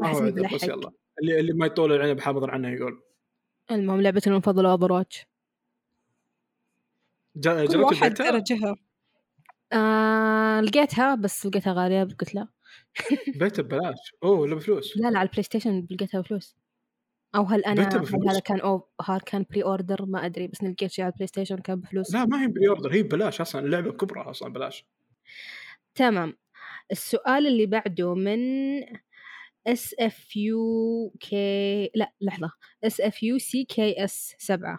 ما أحس هو إني يقدر، بس بلحق. يلا. اللي اللي ما يطول العنب حامض عنه يقول. المهم لعبتي المفضلة Overwatch كل جربت واحد؟ درجها آه لقيتها بس لقيتها غالية قلت لا. بيته ببلاش. أوه ولا بفلوس. لا لا على ال PlayStation لقيتها بفلوس. أو هل أنا بيتها هل؟ هذا كان أو هل كان pre-order ما أدري بس لقيت شيء على ال PlayStation كان بفلوس. لا ما هي pre-order هي ببلاش أصلا اللعبة كبرى أصلا بلاش تمام. السؤال اللي بعده من S F U K لا لحظة. S F U C K S 7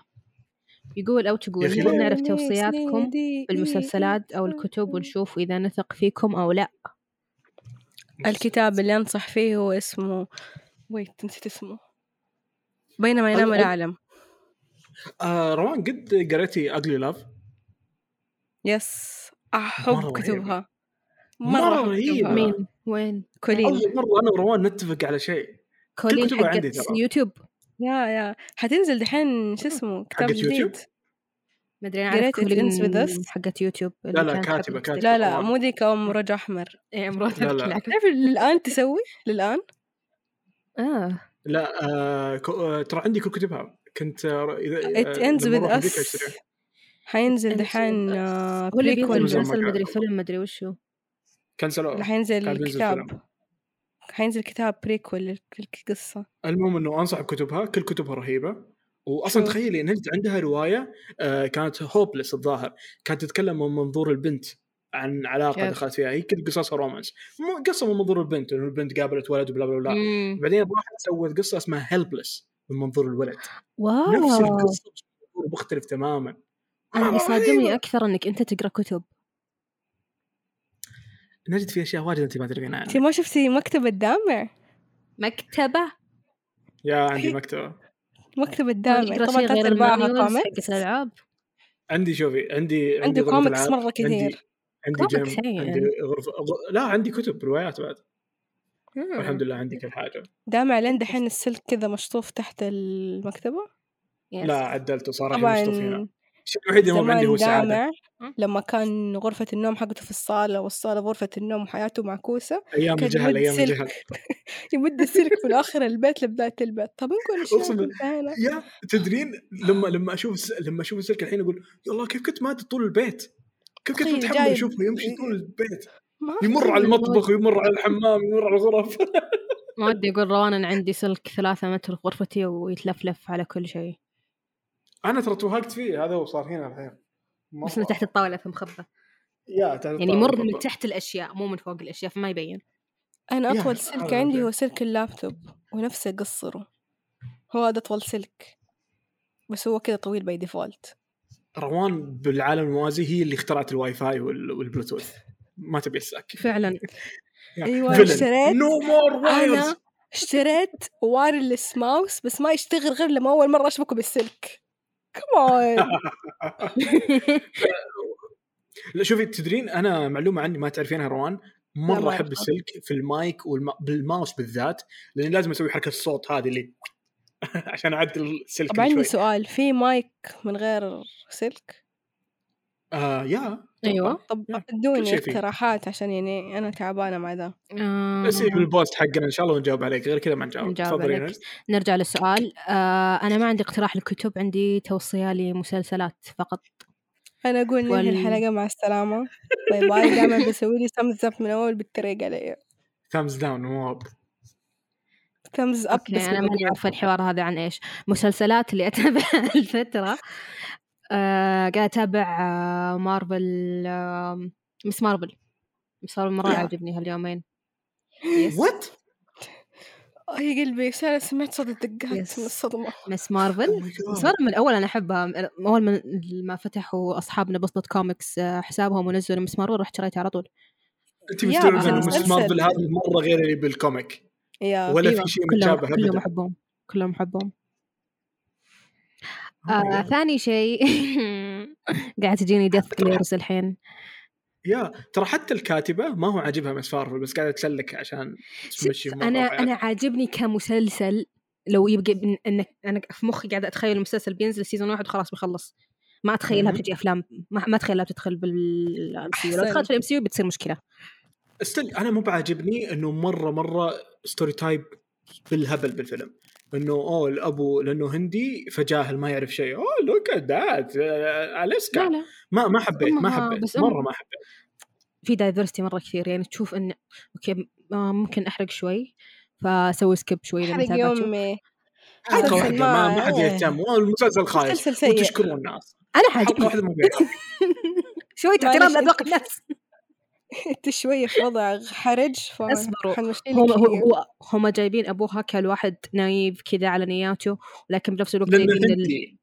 يقول أو تقول نبغى. نعرف توصياتكم بالمسلسلات أو الكتب ونشوف إذا نثق فيكم أو لا. الكتاب اللي أنصح فيه هو اسمه wait نسيت اسمه. بينما ينام. العالم آه روان قد قريتي اجلي لاف يس رهيبة. كتبها. رهيبة. كتبها. مين وين كولين أول مرة أنا وروان نتفق على شيء كولين كتبها عندي حقت ترى. يوتيوب يا يا حتنزل دحين شو اسمه كتاب حقت يوتيوب؟ جديد ما أدري أنا قريت كولين؟ حقت يوتيوب لا، لا، حقت- كاتبة. لا لا. مو ذيك أحمر إيه مرات لا، لا. لا تعرف للآن تسوي للآن آه لا آه كو- آه ترى عندي كل كتبها كنت اذا أروح أمريكا Us أشتريها. حينزل دحين. آه، prequel مسلسل. مدري فيلم مدري وشو كنسلوه حينزل كان بينزل كتاب. حينزل كتاب prequel للقصة. المهم إنه أنصح بكتبها كل كتبها رهيبة. واصلا. تخيلي أنت عندها رواية آه كانت Hopeless الظاهر. كانت تتكلم من منظور البنت عن علاقة كيف؟ دخلت فيها. هي كل قصصها romance مو قصة من منظور البنت إنه البنت قابلت ولد و blah blah blah. بعدين راحت سوت قصة اسمها Hopeless من منظور الولد. نفس واو. القصة بس منظور مختلف تماما. أنا اللي آه، صادمني رهيبة. أكثر إنك أنت تقرأ كتب. نجد في أشياء واجد أنت ما تدرين أنت عنها ما شفتي مكتبة دامع مكتبة؟ يا عندي مكتبة. مكتبة دامع يقرأ طبعا ثلاث ارباعها ال manuals comics حقت الألعاب. عندي شوفي عندي غرفة كوميكس عندي كثير. عندي game. عندي يعني. غرفه لا عندي كتب روايات بعد. مم. والحمد لله عندي كل حاجة. دامع لين دحين السلك كذا مشطوف تحت المكتبة؟ yes. لا عدلته صار هنا. الشيء الوحيد اللي مو عندي هو مم. لما كان غرفة النوم حقته في الصالة والصالة غرفة النوم وحياته معكوسة أيام كان الجهل سلك. الجهل. يمد السلك في الآخر البيت لبداية البيت. طب نقول أقسم يا تدرين لما لما أشوف الس... لما أشوف السلك الحين أقول يلا كيف كنت مادي طول البيت؟ كيف كنت متحمل أشوفه يمشي طول البيت؟ يمر على المطبخ ويمر على الحمام ويمر على الغرف. ما ودي أقول روان عندي سلك ثلاثة متر في غرفتي ويتلفلف على كل شيء. أنا ترى توهقت فيه هذا هو صار هنا الحين. بس من تحت الطاولة في مخبى يا تحت يعني يمر من. تحت الأشياء مو من فوق الأشياء فما يبين. أنا يا أطول سلك عندي ده. هو سلك اللابتوب ونفسي أقصره هو هذا أطول سلك. بس هو كذا طويل by default روان بالعالم الموازي هي اللي اخترعت الواي فاي وال... والبلوتوث. ما تبي السك فعلا. أيوة، اشتريت. no more wires أنا اشتريت wireless mouse بس ما يشتغل غير لما أول مرة أشبكه بالسلك. كمان لا شوفي تدرين أنا معلومة عني ما تعرفينها روان. مرة أحب. السلك في المايك والما... بالماوس بالذات لاني لازم أسوي حركة الصوت هذه اللي عشان أعدل السلك طب عندي سؤال في مايك من غير سلك؟ آه يا أيوه. طب ادوني. اقتراحات عشان يعني أنا تعبانة مع ذا. آه، بس في ال post حقنا إن شاء الله ونجاوب عليك غير كذا ما نجاوب. نجاوب تفضلي. نرجع للسؤال. آه أنا ما عندي اقتراح للكتب عندي توصية لمسلسلات فقط. أنا أقول ننهي وال- الحلقة مع السلامة. bye bye دائما بسوي لي thumbs up من أول بالطريقة علي thumbs down مو up thumbs up بس أنا ماني. عارفة الحوار هذا عن إيش. مسلسلات اللي أتابعها الفترة. قاعد أتابع آه مارفل آه Ms. Marvel. Ms. Marvel مرة yeah. عجبني هاليومين. what يا قلبي سارة سمعت صوت الدقات yes. من الصدمة. Ms. Marvel؟ Ms. Marvel من الأول أنا أحبها. أول ما ما فتحوا أصحابنا بسطة كوميكس آه، حسابهم ونزلوا Ms. Marvel رحت شريتها على طول. انت عشان إنه Ms. Marvel هذا مرة غير اللي بال comic. yeah. ولا أيوة، في شيء كلهم متشابه كلهم أحبهم. كلهم أحبهم. Oh آه. ثاني شيء قاعد تجيني death glares الحين يا ترى حتى الكاتبة ما هو عاجبها Ms. Marvel بس قاعدة تسلك عشان تمشي أنا. أنا عاجبني كمسلسل لو يبقى إنك أنا في مخي قاعدة أتخيل المسلسل بينزل season واحد وخلاص بيخلص ما أتخيلها. بتجي أفلام ما, ما أتخيلها بتدخل بال MCU لو. دخلت في ال MCU بتصير مشكلة still أنا مو بعاجبني إنه مرة مرة stereotype بالهبل بالفيلم انه oh الابو لأنه هندي فجاهل ما يعرف شيء. oh look at that Alexa. لا ما ما حبيت ما حبيت بس مرة ما حبيت. في diversity مرة كثير يعني تشوف إن okay آه، ممكن أحرق شوي فأسوي skip شوي إذا ما حرق تابعتوا. يومي حلقه واحدة ما ما حد إيه. يهتم. والمسلسل خايس. مسلسل سيء. وتشكرون الناس. حلقه حاجة. واحدة مو بيها شوية احترام لأذواق أنت- الناس. انت شوية في وضع حرج أصبروا. هم هو هم جايبين أبوها كالواحد naive كذا على نياته ولكن بنفس الوقت جايبين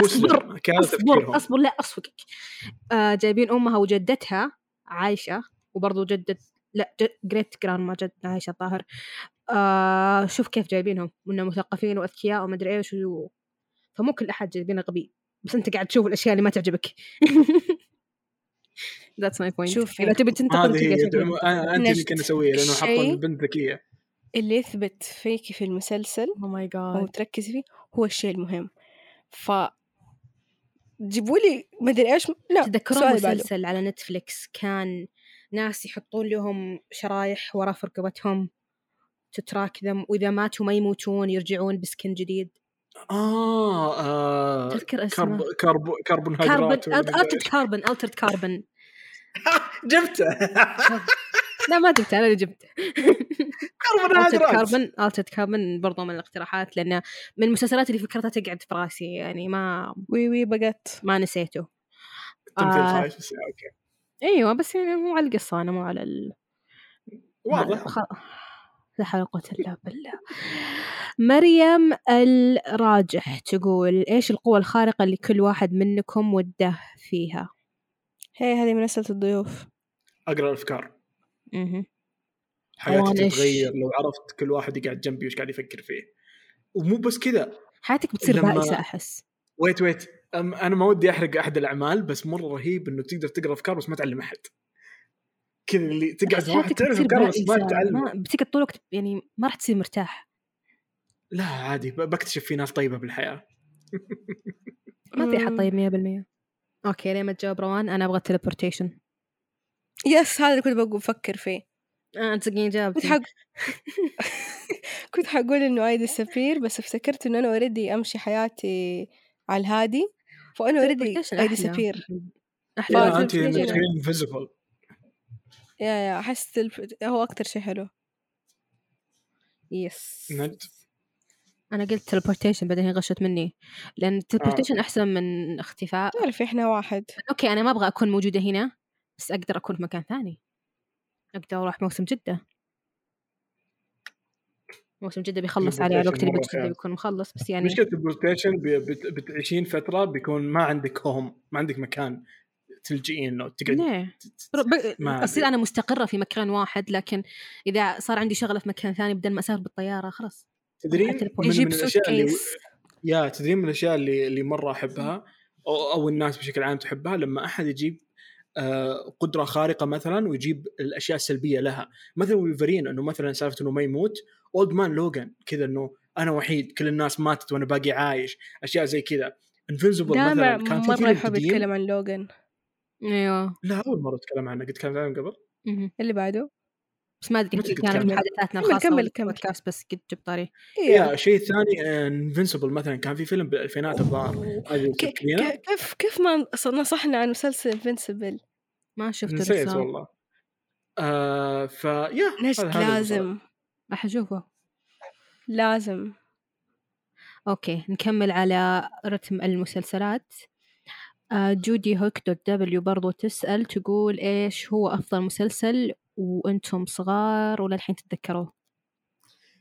أصبر تفكيرهم. أصبر لا اصفقك آه جايبين أمها وجدتها عايشة وبرضو جدة لا جريت جران ما جد عايشة الظاهر. آه شوف كيف جايبينهم. انهم مثقفين وأذكياء ومدري إيش و... فمو كل أحد جايبينه غبي. بس أنت قاعد تشوف الأشياء اللي ما تعجبك. That's my point شوفي. إذا تبي تنتقد هذه دعم- أنا- انت. اللي كنا نسويه لأنه شيء- البنت ذكية اللي يثبت فيكي في المسلسل Oh my أو god تركزي فيه هو الشيء المهم ف جيبوا لي مدري إيش لا تذكرون بعده. مسلسل على نتفليكس كان ناس يحطون لهم شرايح ورا في رقبتهم ت track them وإذا ماتوا ما يموتون يرجعون ب skin جديد آه, آه تذكر اسمه كرب كرب كربون هيدرات مدري Altered إيش. Carbon Altered Carbon جبته. لا ما جبته أنا اللي جبته. هيدرات. كاربن الترد كاربن برضو من الاقتراحات لأنه من المسلسلات اللي فكرتها تقعد في راسي يعني ما وي وي بقت. ما نسيته. تمثيل آه. بس okay. أيوه بس يعني مو على القصة أنا مو على ال... واضح. خ... لا حول ولا قوة إلا بالله. مريم الراجح تقول إيش القوة الخارقة اللي كل واحد منكم وده فيها؟ هي هذه من أسئلة الضيوف. أقرأ الأفكار. مهم. حياتي. تتغير لو عرفت كل واحد يقعد جنبي وش قاعد يفكر فيه. ومو بس كذا. حياتك بتصير لما- بائسة أحس. ويت ويت أم أنا ما ودي أحرق أحد الأعمال بس مرة رهيب إنه تقدر تقرأ أفكار بس ما تعلم أحد. كذا اللي تقعد واحد تعرف أفكار بس ما ما بتقعد طول الوقت يعني ما راح تصير مرتاح. لا عادي. ب- بكتشف في ناس طيبة بالحياة. ما في أحد. طيب 100% okay ليه ما تجاوب روان؟ أنا أبغى teleportation yes هذا اللي كنت بقول بفكر فيه. آه تصدقين كنت جاوبتي حق كنت حقول إنه I disappear بس افتكرت إنه أنا already أمشي حياتي على الهادي فأنا already Teleportation اي أحلى. disappear أحلى. لا، لا زي انت. invisible yeah yeah أحس هو أكتر شيء حلو. yes أنا قلت teleportation بعدين هي غشت مني. لأن teleportation أحسن من اختفاء. تعرف إحنا واحد. okay أنا ما أبغى أكون موجودة هنا بس أقدر أكون في مكان ثاني. أقدر أروح موسم جدة. موسم جدة بيخلص علي على الوقت اللي بجده. بيكون مخلص بس يعني مشكلة بت- بتعيشين فترة بيكون ما عندك home ما عندك مكان تلجئين انه تقعد ليه؟ أصير. أنا مستقرة في مكان واحد لكن إذا صار عندي شغلة في مكان ثاني بدل ما أسافر بالطيارة خلاص. تدرين حتى من. من يجيب الأشياء اللي سوتكيس يا تدرين من الأشياء اللي اللي مرة أحبها أو, أو الناس بشكل عام تحبها؟ لما أحد يجيب آه، قدرة خارقة مثلا ويجيب الأشياء السلبية لها. مثلا ولفرين إنه مثلا سالفة إنه ما يموت Old Man Logan كذا إنه أنا وحيد كل الناس ماتت وأنا باقي عايش أشياء زي كذا. Invincible مثلا كان في مرة فيلم يحب يتكلم عن لوجان أيوه. لا أول مرة أتكلم عنه. قد تكلمت عنه قبل. اللي بعده؟ بس ما أدري قد كانت كمل؟ محادثاتنا الخاصة كمل- كمل. بودكاست بس قد جبت طاري. يا شيء ثاني انفنسبل مثلا كان في فيلم بالألفينات الظاهر. كيف كيف ما نصحنا عن مسلسل انفنسبل ما شفت نسيت والله. آه فيا هذا لازم؟ راح أشوفه. لازم. أوكي نكمل على رتم المسلسلات. آه، جودي هوك دوت دبليو برضو تسأل تقول إيش هو أفضل مسلسل وأنتم صغار ولا الحين تتذكروه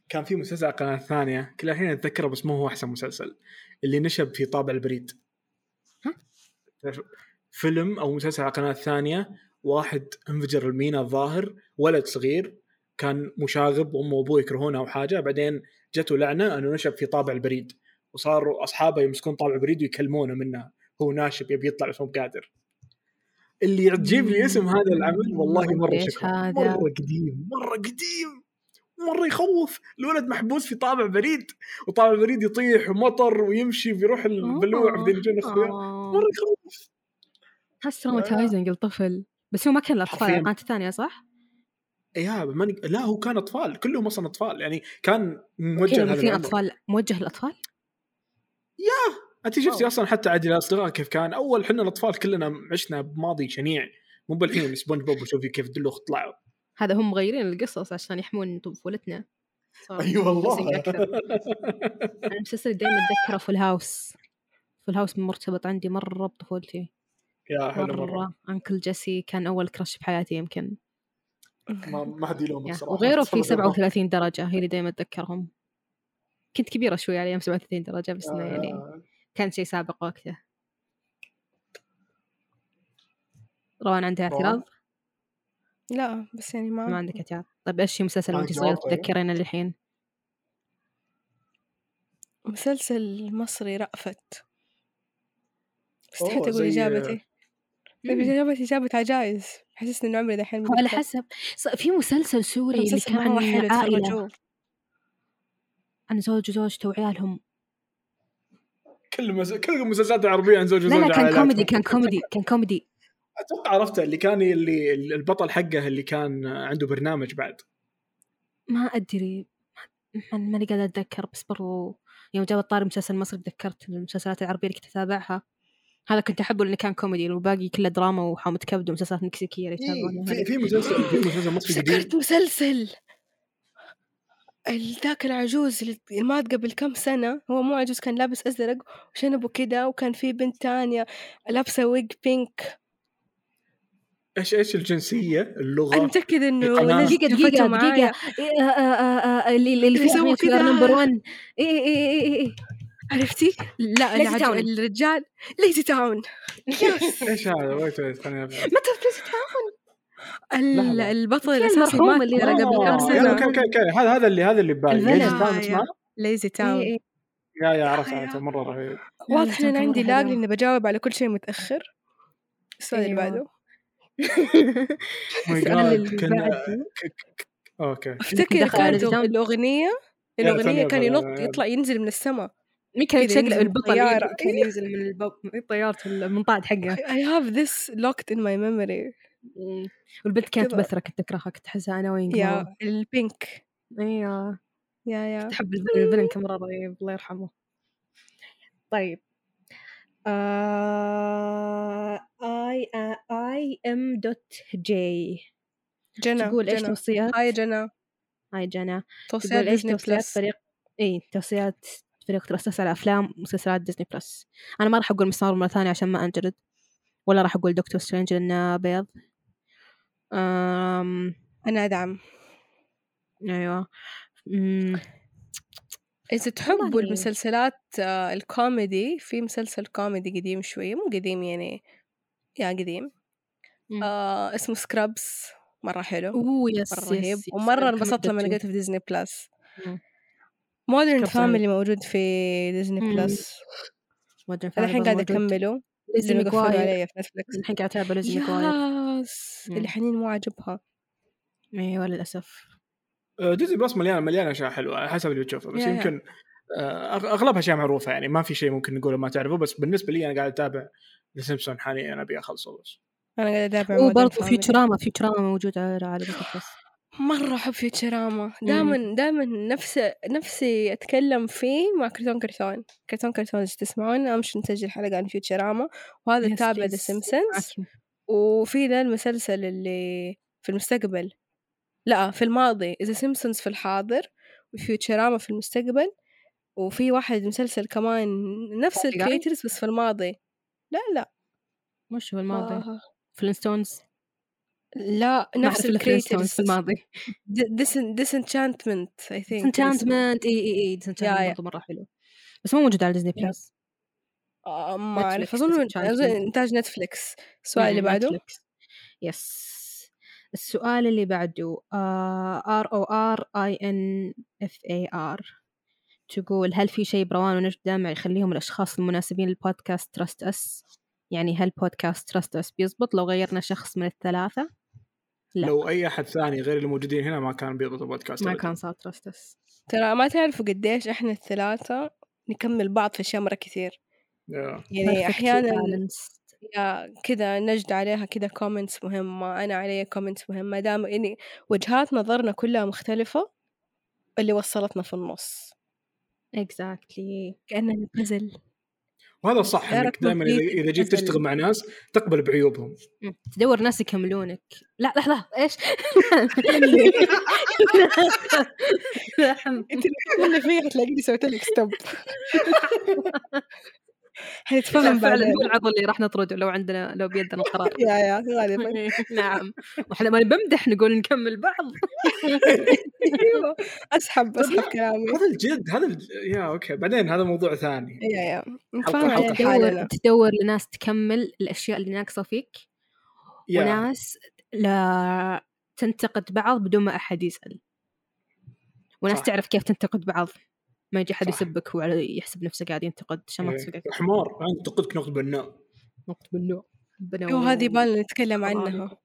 كان في مسلسل على قناة ثانية كل الحين أتذكره بس مو هو أحسن مسلسل اللي نشب في طابع البريد. فيلم أو مسلسل على قناة ثانية واحد انفجر المينا الظاهر ولد صغير كان مشاغب وأمه وأبوه يكرهونه أو حاجة بعدين جته لعنة إنه نشب في طابع البريد وصاروا أصحابه يمسكون طابع البريد ويكلمونه منها هو ناشب يبي يطلع بس مو قادر. اللي تجيب لي اسم هذا العمل والله مرة شكرا. هذا؟ مرة قديم مرة قديم. مرة يخوف. الولد محبوس في طابع بريد وطابع البريد يطيح ومطر ويمشي بيروح البلوع بعدين يجون أخويا. مرة يخوف. حس traumatizing الطفل. بس هو ما كان الأطفال. القناه الثانية صح؟ يا ماني لا هو كان أطفال. كلهم أصلا أطفال. يعني كان موجه لهذا العمر. أطفال موجه للأطفال؟ أنت شفتي. أصلا حتى عادي الأصدقاء كيف كان؟ أول حنا الأطفال كلنا عشنا بماضي شنيع مو بالحين سبونج بوب وشوفي كيف دلوخ طلعوا هذا هم مغيرين القصص عشان يحمون طفولتنا أي والله. المسلسل اللي دائما أتذكره Full House Full House مرتبط عندي مرة بطفولتي. yeah حلو مرة. مرة. Uncle Jesse كان أول crush بحياتي يمكن. ما ما حد يلومك يا. صراحة وغيره في تصرف 37 درجة هي اللي دائما أتذكرهم. كنت كبيرة شوي على أيام 37 درجة بس إنه يعني آه، كان شيء سابق وقته روان عندها؟ اعتراض؟ لا بس يعني ما ما عندك اعتراض طيب إيش في مسلسل وانت صغيرة جواب طيب؟ تتذكرين للحين؟ مسلسل مصري رأفت استحيت أقول زي- إجابتي طيب. إجابتي جابت عجائز حسسني إنه عمري دحين على. حسب في مسلسل سوري اللي كان عائلة عن زوج وزوجته وعيالهم كل مس... كل المسلسلات العربية عن زوج لا لا كان. كوميدي كان كوميدي كان كوميدي. أتوقع عرفته اللي كان اللي البطل حقه اللي كان عنده برنامج بعد. ما أدري ما- ماني قاعدة أتذكر بس برضو يوم جاب الطاري مسلسل مصري تذكرت المسلسلات العربية اللي كنت أتابعها. هذا كنت أحبه لأنه كان كوميدي والباقي كله دراما وحامة كبد ومسلسلات مكسيكية اللي يتابعونها. في في مسلسل في مسلسل مصري قديم افتكرت مسلسل. ذاك العجوز اللي مات قبل كم سنة هو مو عجوز كان لابس أزرق وشنبه كده وكان في بنت تانية لابسة wig pink إيش إيش الجنسية اللغة. ناس دقيقة شافتوا دقيقة معايا. دقيقة إيه، آه، آه، آه، اللي اللي في كذا. number 1 اي اي اي اي عرفتي؟ لا LazyTown الرجال LazyTown إيش هذا wait wait خليني أفهم. ما تعرف LazyTown. البطل المرحوم مات اللي قبل كم سنة؟ okay okay okay هذا هذا اللي هذا اللي ببالي. LazyTown؟ Lazy إي Town إي. yeah yeah عرفت عرفت مرة رهيب. واضح إن كان أنا عندي lag حلو. إني بجاوب على كل شيء متأخر. السؤال اللي أيوة. بعده. ماي السؤال جاد اللي كنا بعده. okay. على كانت الأغنية ثانية كان ينط يطلع ينزل من السماء. مين كان يتشقلب ينزل من البطل. إيه، كان ينزل من الب- من طيارة المنطاد حقه I have this locked in my memory. والبنت كانت. بثرة كنت أكرهها كنت أحسها أنا وين يا ال pink. أيوه yeah yeah. تحب ال villain كان مرة رهيب الله يرحمه. طيب. اي اي ام دوت جي جنى تقول إيش توصيات؟ هاي جنى. هاي جنى. توصيات تقول إيش توصيات فريق؟ إي توصيات فريق ترسس على أفلام ومسلسلات ديزني بلس أنا ما راح أقول مسار مرة ثانية عشان ما انجلد ولا راح أقول دكتور سترينج لأنه بيض. أم... أنا أدعم. أمم، إذا تحبوا. المسلسلات آه، الكوميدي في مسلسل كوميدي قديم شوية مو قديم يعني yeah قديم. آه اسمه Scrubs مرة حلو. oh yes مرة رهيب. ومرة انبسطت لما لقيته في Disney Plus. Modern Family موجود في Disney. Plus Modern أنا الحين Family قاعدة. أكمله. Lizzie لأنه قفلوا McGuire علي في Netflix الحين قاعد أتابع Lizzie McGuire yas مم. اللي حنين مو عاجبها أيوه للاسف آه، Disney Plus مليانة مليانة أشياء حلوة على حسب اللي تشوفه بس يا- يا. يمكن آه، أغ- أغلبها أشياء معروفة يعني ما في شيء ممكن نقوله ما تعرفه بس بالنسبة لي أنا قاعد أتابع The Simpsons حاليا أبي أخلصه بس أنا قاعدة أتابع Modern وبرضه. Futurama Futurama موجود على Plus مرة أحب Futurama دائما دائما نفسي نفسي أتكلم فيه مع كرتون كرتون كرتون كرتون إذا تسمعون أمشي نسجل حلقة عن Futurama وهذا تابع The. Simpsons. وفي ذا المسلسل اللي في المستقبل لأ في الماضي The Simpsons في الحاضر و Futurama في المستقبل وفي واحد مسلسل كمان نفس؟ ال creators بس في الماضي. لا لا. وش هو الماضي. آه. Flintstones لا نفس ال creators في الماضي. Disenchantment I think Disenchantment إي إي إي. برضه مرة حلو. بس مو موجود على Disney. Plus ما أعرف Netflix أظن Disenchantment. أظن إنتاج Netflix. السؤال اللي بعده؟ yes السؤال اللي بعده R O R E N F E R تقول هل في شيء بروان ونجد دامع يخليهم الأشخاص المناسبين للبودكاست Trust Us يعني هل بودكاست Trust Us بيزبط لو غيرنا شخص من الثلاثة؟ لا. لو أي أحد ثاني غير اللي موجودين هنا ما كان بيضبط البودكاست ما أبداً. كان صار تراست أس ترى ما تعرفوا قديش إحنا الثلاثة نكمل بعض في أشياء مرة كثير. يعني. yeah كذا نجد عليها كذا comments مهمة أنا علي comments مهمة. دام يعني وجهات نظرنا كلها مختلفة اللي وصلتنا في النص. Exactly. كأننا بزل وهذا صح إنك دائما اذا جيت تشتغل مع ناس تقبل بعيوبهم. تدور ناس يكملونك. لا لحظة. إيش؟ أنت اللي فيها تلاقيني سويت لك stop حنتفاهم فعلا. هو العضو اللي راح نطرده لو عندنا لو بيدنا القرار. yeah yeah غالبا نعم. وإحنا ما بمدح نقول نكمل بعض. أيوه. أسحب أسحب كلامي. هذا الجد هذا الج... يا أوكي. بعدين هذا موضوع ثاني. يا يا. تدور تدور لناس تكمل الأشياء اللي ناقصة فيك وناس لا تنتقد بعض بدون ما أحد يسأل. وناس صح. تعرف كيف تنتقد بعض. ما يجي صح. يسبك وعلى يحسب نفسه قاعد ينتقد عشان ما. تسبقك حمار أنتقدك نقد بناء نقد بالنوع بنو وهذه بالنا نتكلم عنها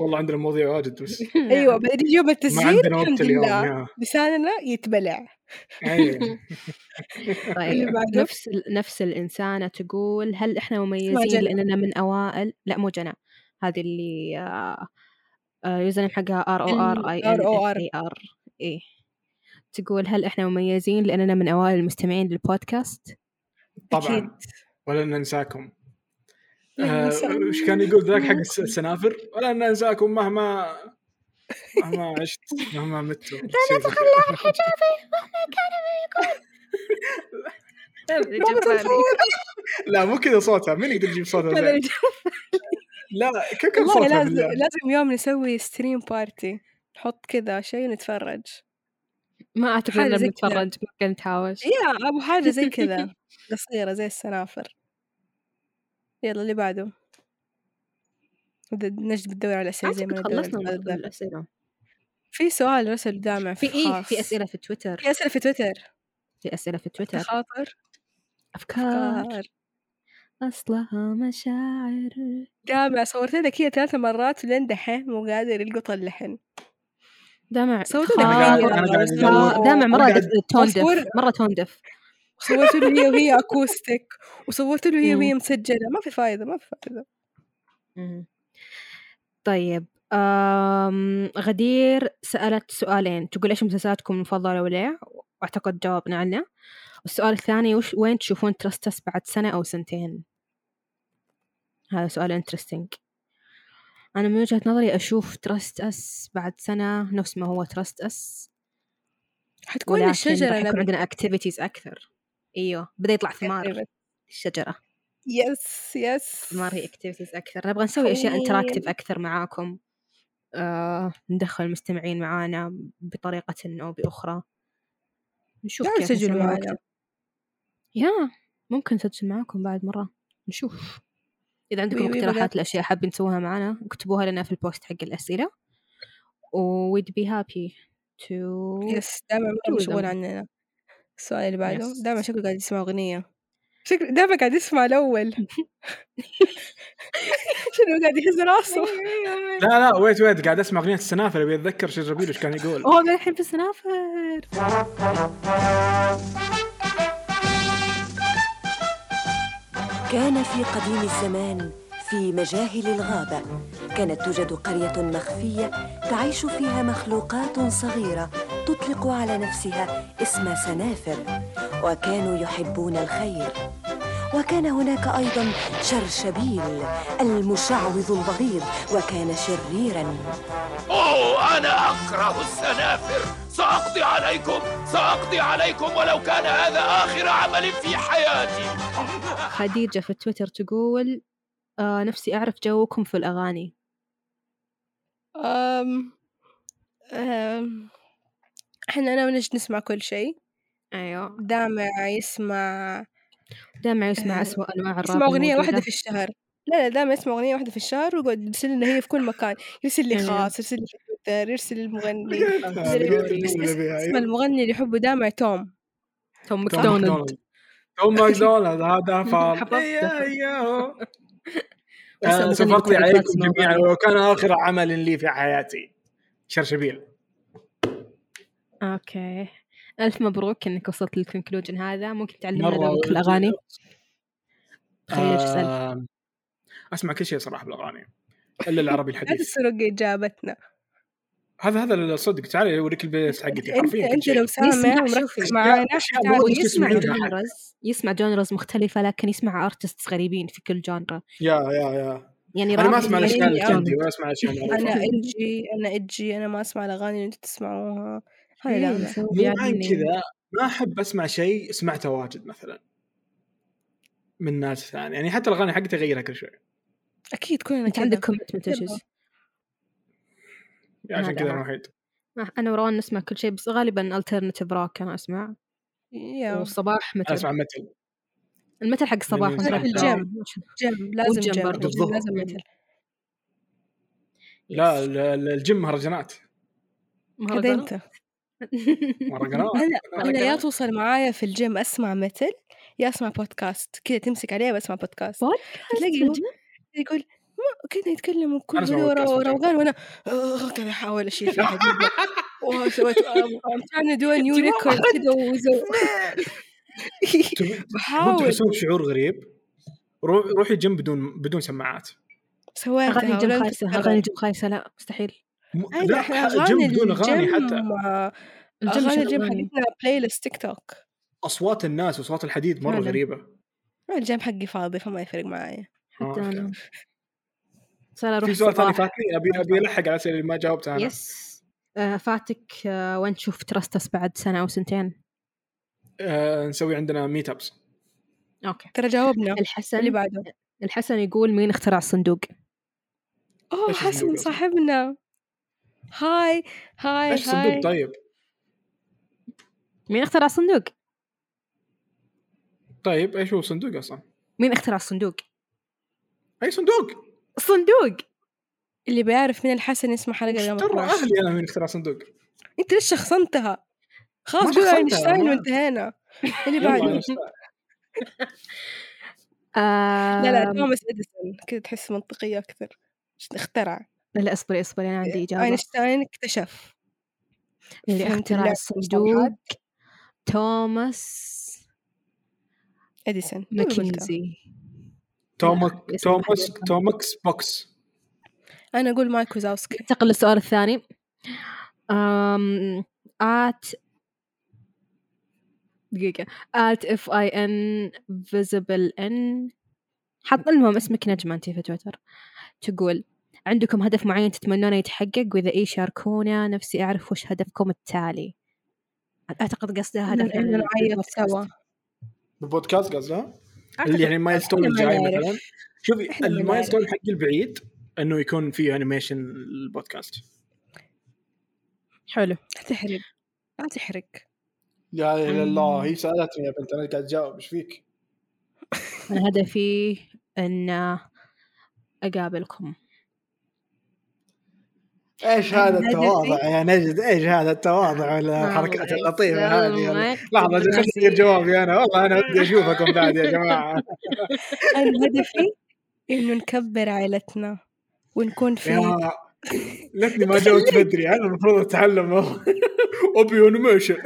والله عندنا مواضيع واجد بس أيوه بعدين يوم التسجيل الحمد لله. لساننا يتبلع أيوة. طيب؟ نفس نفس الإنسانة تقول هل إحنا اسمها مميزين جنى. لأننا من أوائل لا مو جنى هذه اللي آه، آه، user حقها R O R E N ROR. E R E تقول هل إحنا مميزين لأننا من أوائل المستمعين للبودكاست؟ أكيد. طبعا ولا ننساكم. لا آه،. وش كان يقول ذاك حق الس- السنافر؟ ولا ننساكم مهما مهما عشت مهما مت. لا تتخلى حجابي لا مو كذا صوتها مين يقدر يجيب صوتها لا كيف كان صوتها لازم لازم يوم نسوي stream party نحط كذا شيء ونتفرج. ما زي كذا. بنتفرج ممكن نتهاوش يا أبو حاجة زي كذا. قصيرة زي السنافر. يلا اللي بعده. نجد بتدور على أسئلة زي ما خلصنا. الأسئلة. في سؤال رسل دامع في خاص. في أسئلة في تويتر. في أسئلة في تويتر. في أسئلة في تويتر. خاطر. أفكار. أفكار. أصلها مشاعر. دامع صورت لك هي ثلاث مرات ولين دحين مو قادر يلقط اللحن. حاجة. أنا قاعد صوت- أدور. دامع مرة أنا قاعد- دف- tone deaf أصور- مرة tone deaf صورت له هي وهي acoustic. وصورت له هي. وهي مسجلة. ما في فايدة ما في فايدة. طيب آم غدير سألت سؤالين. تقول إيش مسلسلاتكم المفضلة وليه؟ وأعتقد جاوبنا عنه. والسؤال الثاني وش وين تشوفون Trust Us بعد سنة أو سنتين؟ هذا سؤال interesting أنا من وجهة نظري أشوف Trust Us بعد سنة نفس ما هو Trust Us حتكون يكون نبت عندنا activities أكثر. أيوه بدأ يطلع ثمار الشجرة. yes yes ثمار هي activities أكثر. نبغى نسوي أشياء interactive. أكثر معاكم. آه ندخل المستمعين معانا بطريقة أو بأخرى. نشوف كيف معنا. وقت. yeah ممكن نسجل معاكم بعد مرة. نشوف. إذا عندكم اقتراحات. لأشياء حابين تسووها معنا اكتبوها لنا في ال post حق الأسئلة. و we'd be happy to yes دائما مشغول. عننا السؤال اللي بعده. Yes. دائما شكله قاعد يسمع أغنية. شكله دائما قاعد يسمع الأول. شنو قاعد يهز راسه؟ لا لا wait wait قاعد أسمع أغنية السنافر أبي أتذكر شرشبيل وش كان يقول. اوه الحين في السنافر. كان في قديم الزمان في مجاهل الغابة. كانت توجد قرية مخفية تعيش فيها مخلوقات صغيرة تطلق على نفسها اسم سنافر وكانوا يحبون الخير. وكان هناك أيضا شرشبيل المشعوذ البغيض وكان شريرا. أوه أنا أكره السنافر! سأقضي عليكم سأقضي عليكم ولو كان هذا آخر عمل في حياتي. خديجة في تويتر تقول آه نفسي أعرف جوكم في الأغاني. أم أم إحنا أنا ونجد نسمع كل شيء. أيوه. دامع يسمع دائما يسمع أسوأ أنواع الراب يسمع أغنية. واحدة في الشهر. لا لا دائما يسمع أغنية واحدة في الشهر ويقعد يرسل لنا هي في كل مكان. يرسل لي أيوه. خاص يرسل لي يرسل المغني اسم أيوه. المغني اللي يحبه دامع توم. Tom Tom MacDonald. Tom MacDonald هذا آه، المغني سوف عليكم جميعا وغيره. ولو كان آخر عمل لي في حياتي. شرشبيل. okay. ألف مبروك إنك وصلت لل conclusion هذا. ممكن تعلمنا ذوقك في الأغاني؟ خلينا أسمع كل شيء صراحة بالأغاني إلا العربي هذا الحديث. السرق جابتنا. هذا هذا الصدق تعال اوريك ال playlist حقتي. انت حرفيا أنت شيء. لو سامع يسمع ومركز. معانا حتعرف مو- يسمع. جونرز يسمع genres مختلفة لكن يسمع artists غريبين في كل genre. yeah yeah yeah. يعني أنا ما أسمع الأشياء يعني ال trendy ولا أسمع الأشياء أنا أجي أنا أجي أنا ما أسمع الأغاني اللي أنتم تسمعوها. هذا لا عن كذا ما أحب أسمع شيء سمعته واجد مثلا. من ناس ثانية. يعني حتى الأغاني حقتي أغيرها كل شوي. أكيد كلنا أنت عندك commitment. عشان كذا أنا. أنا وحيد أنا وروان نسمع كل شيء بس غالبا alternative rock أنا أسمع. yeah. والصباح metal أسمع metal ال metal حق الصباح في ال gym. gym لازم جيم. لازم metal لا ال- ال- الجيم مهرجانات. أنت. مهرجانات. أنا أنا yeah مهرجانات. توصل معايا في الجيم أسمع metal yeah أسمع بودكاست كذا تمسك عليه واسمع بودكاست تلاقي هو يقول ما كذا يتكلم وكل أنا أسمع هدوء بودكاست بالجيم. وروقان وأنا آه، كذا أحاول أشيل في الحديد وسويت to do a new record كذا بحاول. تحسون بشعور غريب؟ روح روحي الجيم بدون بدون سماعات. سويتها أغاني خايسة تتكرر. أغاني الجيم خايسة لا مستحيل. لا الجيم بدون أغاني حتى. آه، أغاني الجيم أغاني. حقتنا playlist تيك توك أصوات الناس واصوات الحديد مرة. غريبة. الجيم حقي فاضي فما يفرق معايا. حتى آه، okay. أنا. صار أروح في سؤال ثاني. فاتني ابي أبي ألحق على الاسئله اللي ما جاوبتها أنا. yes. آه فاتك آه وين تشوف Trust Us بعد سنة أو سنتين؟ آه نسوي عندنا meetups okay. ترى جاوبنا. اللي الحسن بعده. الحسن يقول مين اخترع الصندوق؟ أوه الصندوق حسن؟ صاحبنا. هاي هاي إيش صندوق طيب. مين اخترع الصندوق؟ طيب إيش هو صندوق أصلا؟ مين اخترع الصندوق؟ أي صندوق. الصندوق اللي بيعرف مين الحسن يسمع حلقة رقم ترى 12 أهلي أنا مين اخترع صندوق. انت ليش شخصنتها؟ ما خلاص أينشتاين ما- وانتهينا. اللي بعده. أينشتاين. آه لا لا توماس إديسون. كذا تحس منطقية أكثر. اخترع. لا لا اصبري اصبري أنا عندي إجابة. أينشتاين اكتشف. اللي اخترع الصندوق؟ توماس إديسون. أنا. ماكنزي. تومك توماس. تومكس بوكس. أنا أقول مايك وزاوسكي. انتقل للسؤال الثاني. آت دقيقة. آت اف اي ان فيزبل ان حط المهم اسمك نجمة انتي في تويتر. تقول عندكم هدف معين تتمنونه يتحقق؟ وإذا إيه شاركونا. نفسي أعرف وش هدفكم التالي. أعتقد قصدها هدف نعيط البودكاست. سوا. بالبودكاست قصدها اللي يعني المايلستون الجاي. مثلا. شوفي المايلستون حقي البعيد إنه يكون فيه انيميشن البودكاست. حلو. لا تحرق. لا تحرق. يا اله الله مم. هي سألتني يا بنت أنا قاعد أجاوب إيش فيك؟ أنا هدفي إن أقابلكم. إيش هذا هذا. التواضع يا نجد إيش هذا التواضع ولا الحركات الله اللطيفة هذه. لحظة خليني جوابي أنا. والله أنا ودي أشوفكم بعد يا جماعة. أنا هدفي إنه نكبر عائلتنا ونكون في ليتني ما جاوبت بدري. أنا المفروض أتعلم اوبي animation.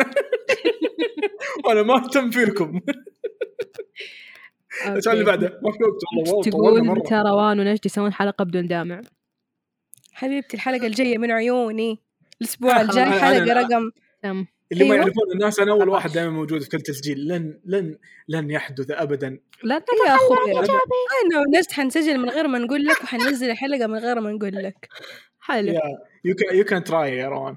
وأنا ما أهتم فيكم. السؤال اللي بعده ما جاوبت. والله wow طولنا تقول مرة. متى روان ونجد يسوون حلقة بدون دامع. حبيبتي الحلقة الجاية من عيوني. الأسبوع الجاي أنا- رقم تم. اللي ما أيوة. يعرفون الناس أنا أول واحد دائما موجود في كل تسجيل لن لن لن يحدث ابدا. لا يا أخوي. أنا ونجد حنسجل من غير ما نقول لك وحننزل الحلقة من غير ما نقول لك. حلو. you can you can try يا روان.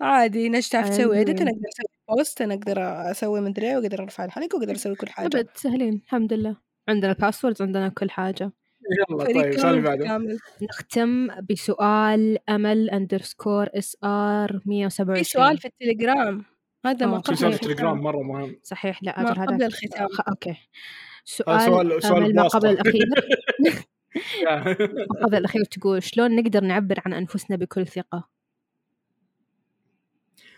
عادي نجد تعرف تسوي. حلو. edit أنا أقدر أسوي post أنا أقدر أسوي مدري إيه وأقدر أرفع الحلقة وأقدر أسوي كل حاجة. أبد سهلين الحمد لله. عندنا ال passwords عندنا كل حاجة. يلا طيب كامل بعده؟ نختم بسؤال أمل underscore SR في 127 سؤال في التليجرام. هذا ما آه، في قبل سؤال في التليجرام مرة مهم. صحيح لا ما أجل هذا. قبل الختام. خ... أوكي. سؤال, سؤال سؤال ما. قبل الأخير. ما قبل الأخير تقول شلون نقدر نعبر عن أنفسنا بكل ثقة؟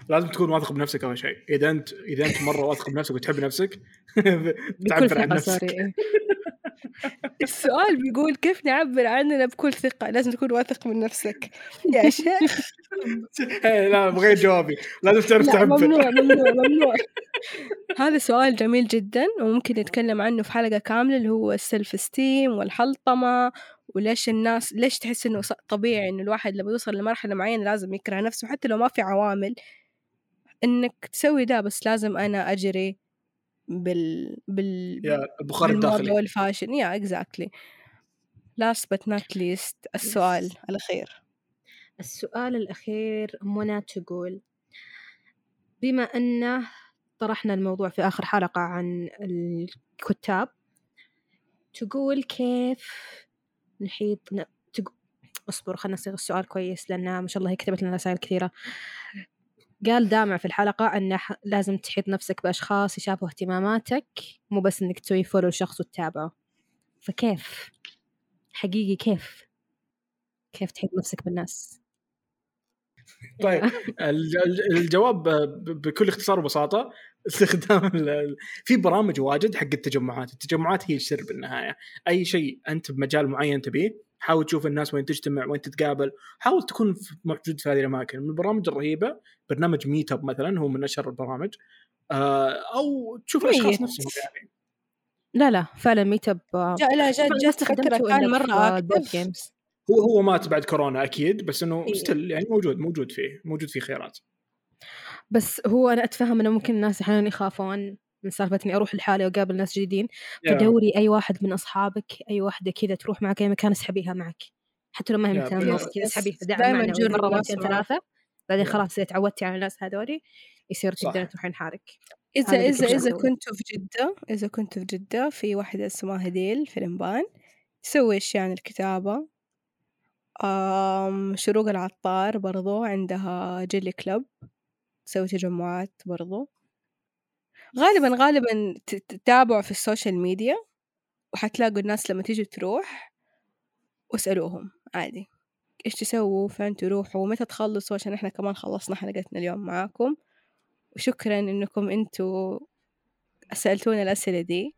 لازم تكون واثق بنفسك أول شيء. إذا انت إذا أنت مرة واثق بنفسك وتحب نفسك بكل تعبر عن نفسك. إيه. السؤال بيقول كيف نعبر عننا بكل ثقة؟ لازم تكون واثق من نفسك. يا شيخ. إيه، لا بغيت جوابي. لازم تعرف لا تعبر. ممنوع ممنوع ممنوع. هذا سؤال جميل جدا وممكن نتكلم عنه في حلقة كاملة اللي هو السلف استيم والحلطمة وليش الناس ليش تحس إنه طبيعي إنه الواحد لما يوصل لمرحلة معينة لازم يكره نفسه حتى لو ما في عوامل. إنك تسوي ده بس لازم أنا أجري بال بال البخار الداخلي. والفاشن يا اكزاكتلي last but not least السؤال الأخير. السؤال الأخير منى تقول بما أنه طرحنا الموضوع في آخر حلقة عن الكتاب تقول كيف نحيط ن... تق... اصبر خلنا نصيغ السؤال كويس لأنها ما شاء الله هي كتبت لنا رسائل كثيرة. قال دامع في الحلقة أنه ح- لازم تحيط نفسك بأشخاص يشابهوا اهتماماتك مو بس إنك تسوي فولو لشخص وتتابعه. فكيف؟ حقيقي كيف؟ كيف تحيط نفسك بالناس؟ طيب ال- ال- الجواب بكل اختصار وبساطة استخدام في برامج واجد حق التجمعات، التجمعات هي السر بالنهاية، أي شيء أنت بمجال معين تبيه حاول تشوف الناس وين تجتمع وين تتقابل، حاول تكون موجود في هذه الأماكن، من البرامج الرهيبة برنامج ميت اب مثلا هو من أشهر البرامج. آه، أو تشوف الأشخاص. نفسهم يعني. لا لا فعلا Meetup جاء لا جد استخدمته فترة كان active جيمز هو هو مات بعد كورونا أكيد بس إنه إيه. still يعني موجود موجود فيه موجود فيه خيارات. بس هو أنا أتفهم إنه ممكن الناس أحيانا يخافون. من سالفه اني أروح لحالي وأقابل ناس جديدين فدوري أي واحد من أصحابك أي واحدة كذا تروح معك أي مكان أسحبيها معك حتى لو ما هي بالضبط. الناس كذا. أسحبيها دائما الناس مرتين معك. ثلاثة بعدين. خلاص إذا تعودتي على الناس هذولي يصير. تقدرين تروحين حالك إذا إذا كنت إذا. كنتوا في جدة إذا كنتوا في جدة في واحدة اسمها هديل في الإنبان تسوي أشياء عن الكتابة شروق العطار برضو عندها جيلي club تسوي تجمعات برضو غالبا غالبا تتابعوا في السوشيال ميديا وحتلاقوا الناس لما تيجي تروح واسألوهم عادي. إيش تسووا؟ فين تروحوا؟ متى تخلصوا؟ عشان إحنا كمان خلصنا حلقتنا اليوم معاكم. وشكرا إنكم أنتوا سألتونا الأسئلة دي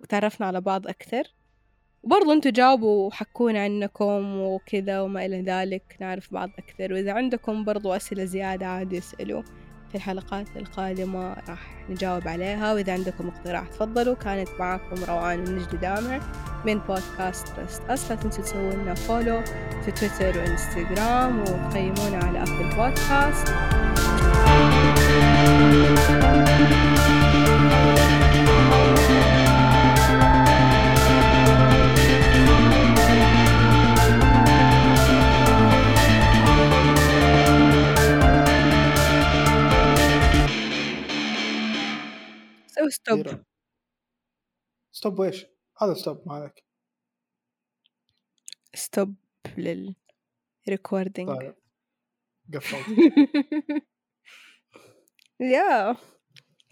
وتعرفنا على بعض أكثر. وبرضو أنتوا جاوبوا وحكونا عنكم وكذا وما إلى ذلك نعرف بعض أكثر. وإذا عندكم برضو أسئلة زيادة عادي اسألوا. في الحلقات القادمة راح نجاوب عليها وإذا عندكم اقتراح تفضلوا كانت معكم روان ونجد دامع من بودكاست Trust Us لا تنسوا تسووا لنا follow في تويتر وإنستغرام وتقيمونا على أبل بودكاست سووا stop كثيرة. stop ويش؟ هذا stop ما عليك ستوب للريكوردينج طيب. قفلت. يا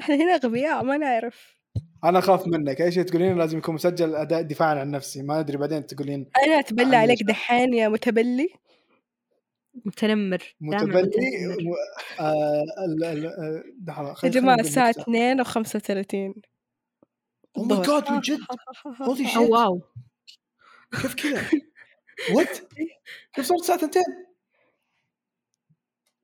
إحنا هنا أغبياء ما نعرف. أنا أخاف منك. اي شيء تقولين؟ لازم يكون مسجل أداء دفاعا عن نفسي. ما أدري بعدين تقولين أنا أتبلى عن عليك؟ دحين يا متبلي. متنمر متبلي متنمر. و... آه. آه، يا جماعة الساعة نكتة. 2 و 35 oh my God من جد holy shit wow كيف كذا؟ what؟ كيف صارت الساعة 2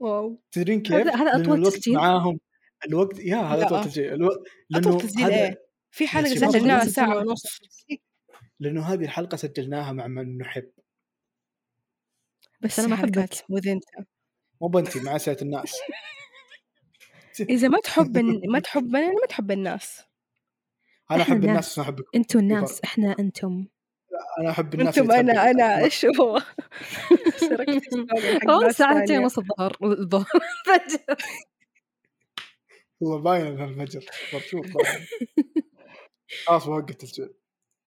wow تدرين كيف؟ هذا- هذا الوقت تسجيل؟ معاهم الوقت يا هذا. أطول تسجيل ألو... لأنه أطول تسجيل هذا إيه؟ في حلقة سجلناها ساعة ونص لأنه هذه الحلقة سجلناها مع من نحب بس أنا ما أحبك. مو أنت مو بنتي مع اسئلة الناس إذا ما تحب ما تحب أنا ما تحب الناس أنا أحب الناس. بس ما احبكم أنتوا الناس. إحنا أنتم أنا أحب الناس أنتم أنا. أنا إيش هو ناس ساعتين. ونص الظهر الظهر فجر هو باين إنها الفجر مبسوط طبعاً. خلاص وقت التسجيل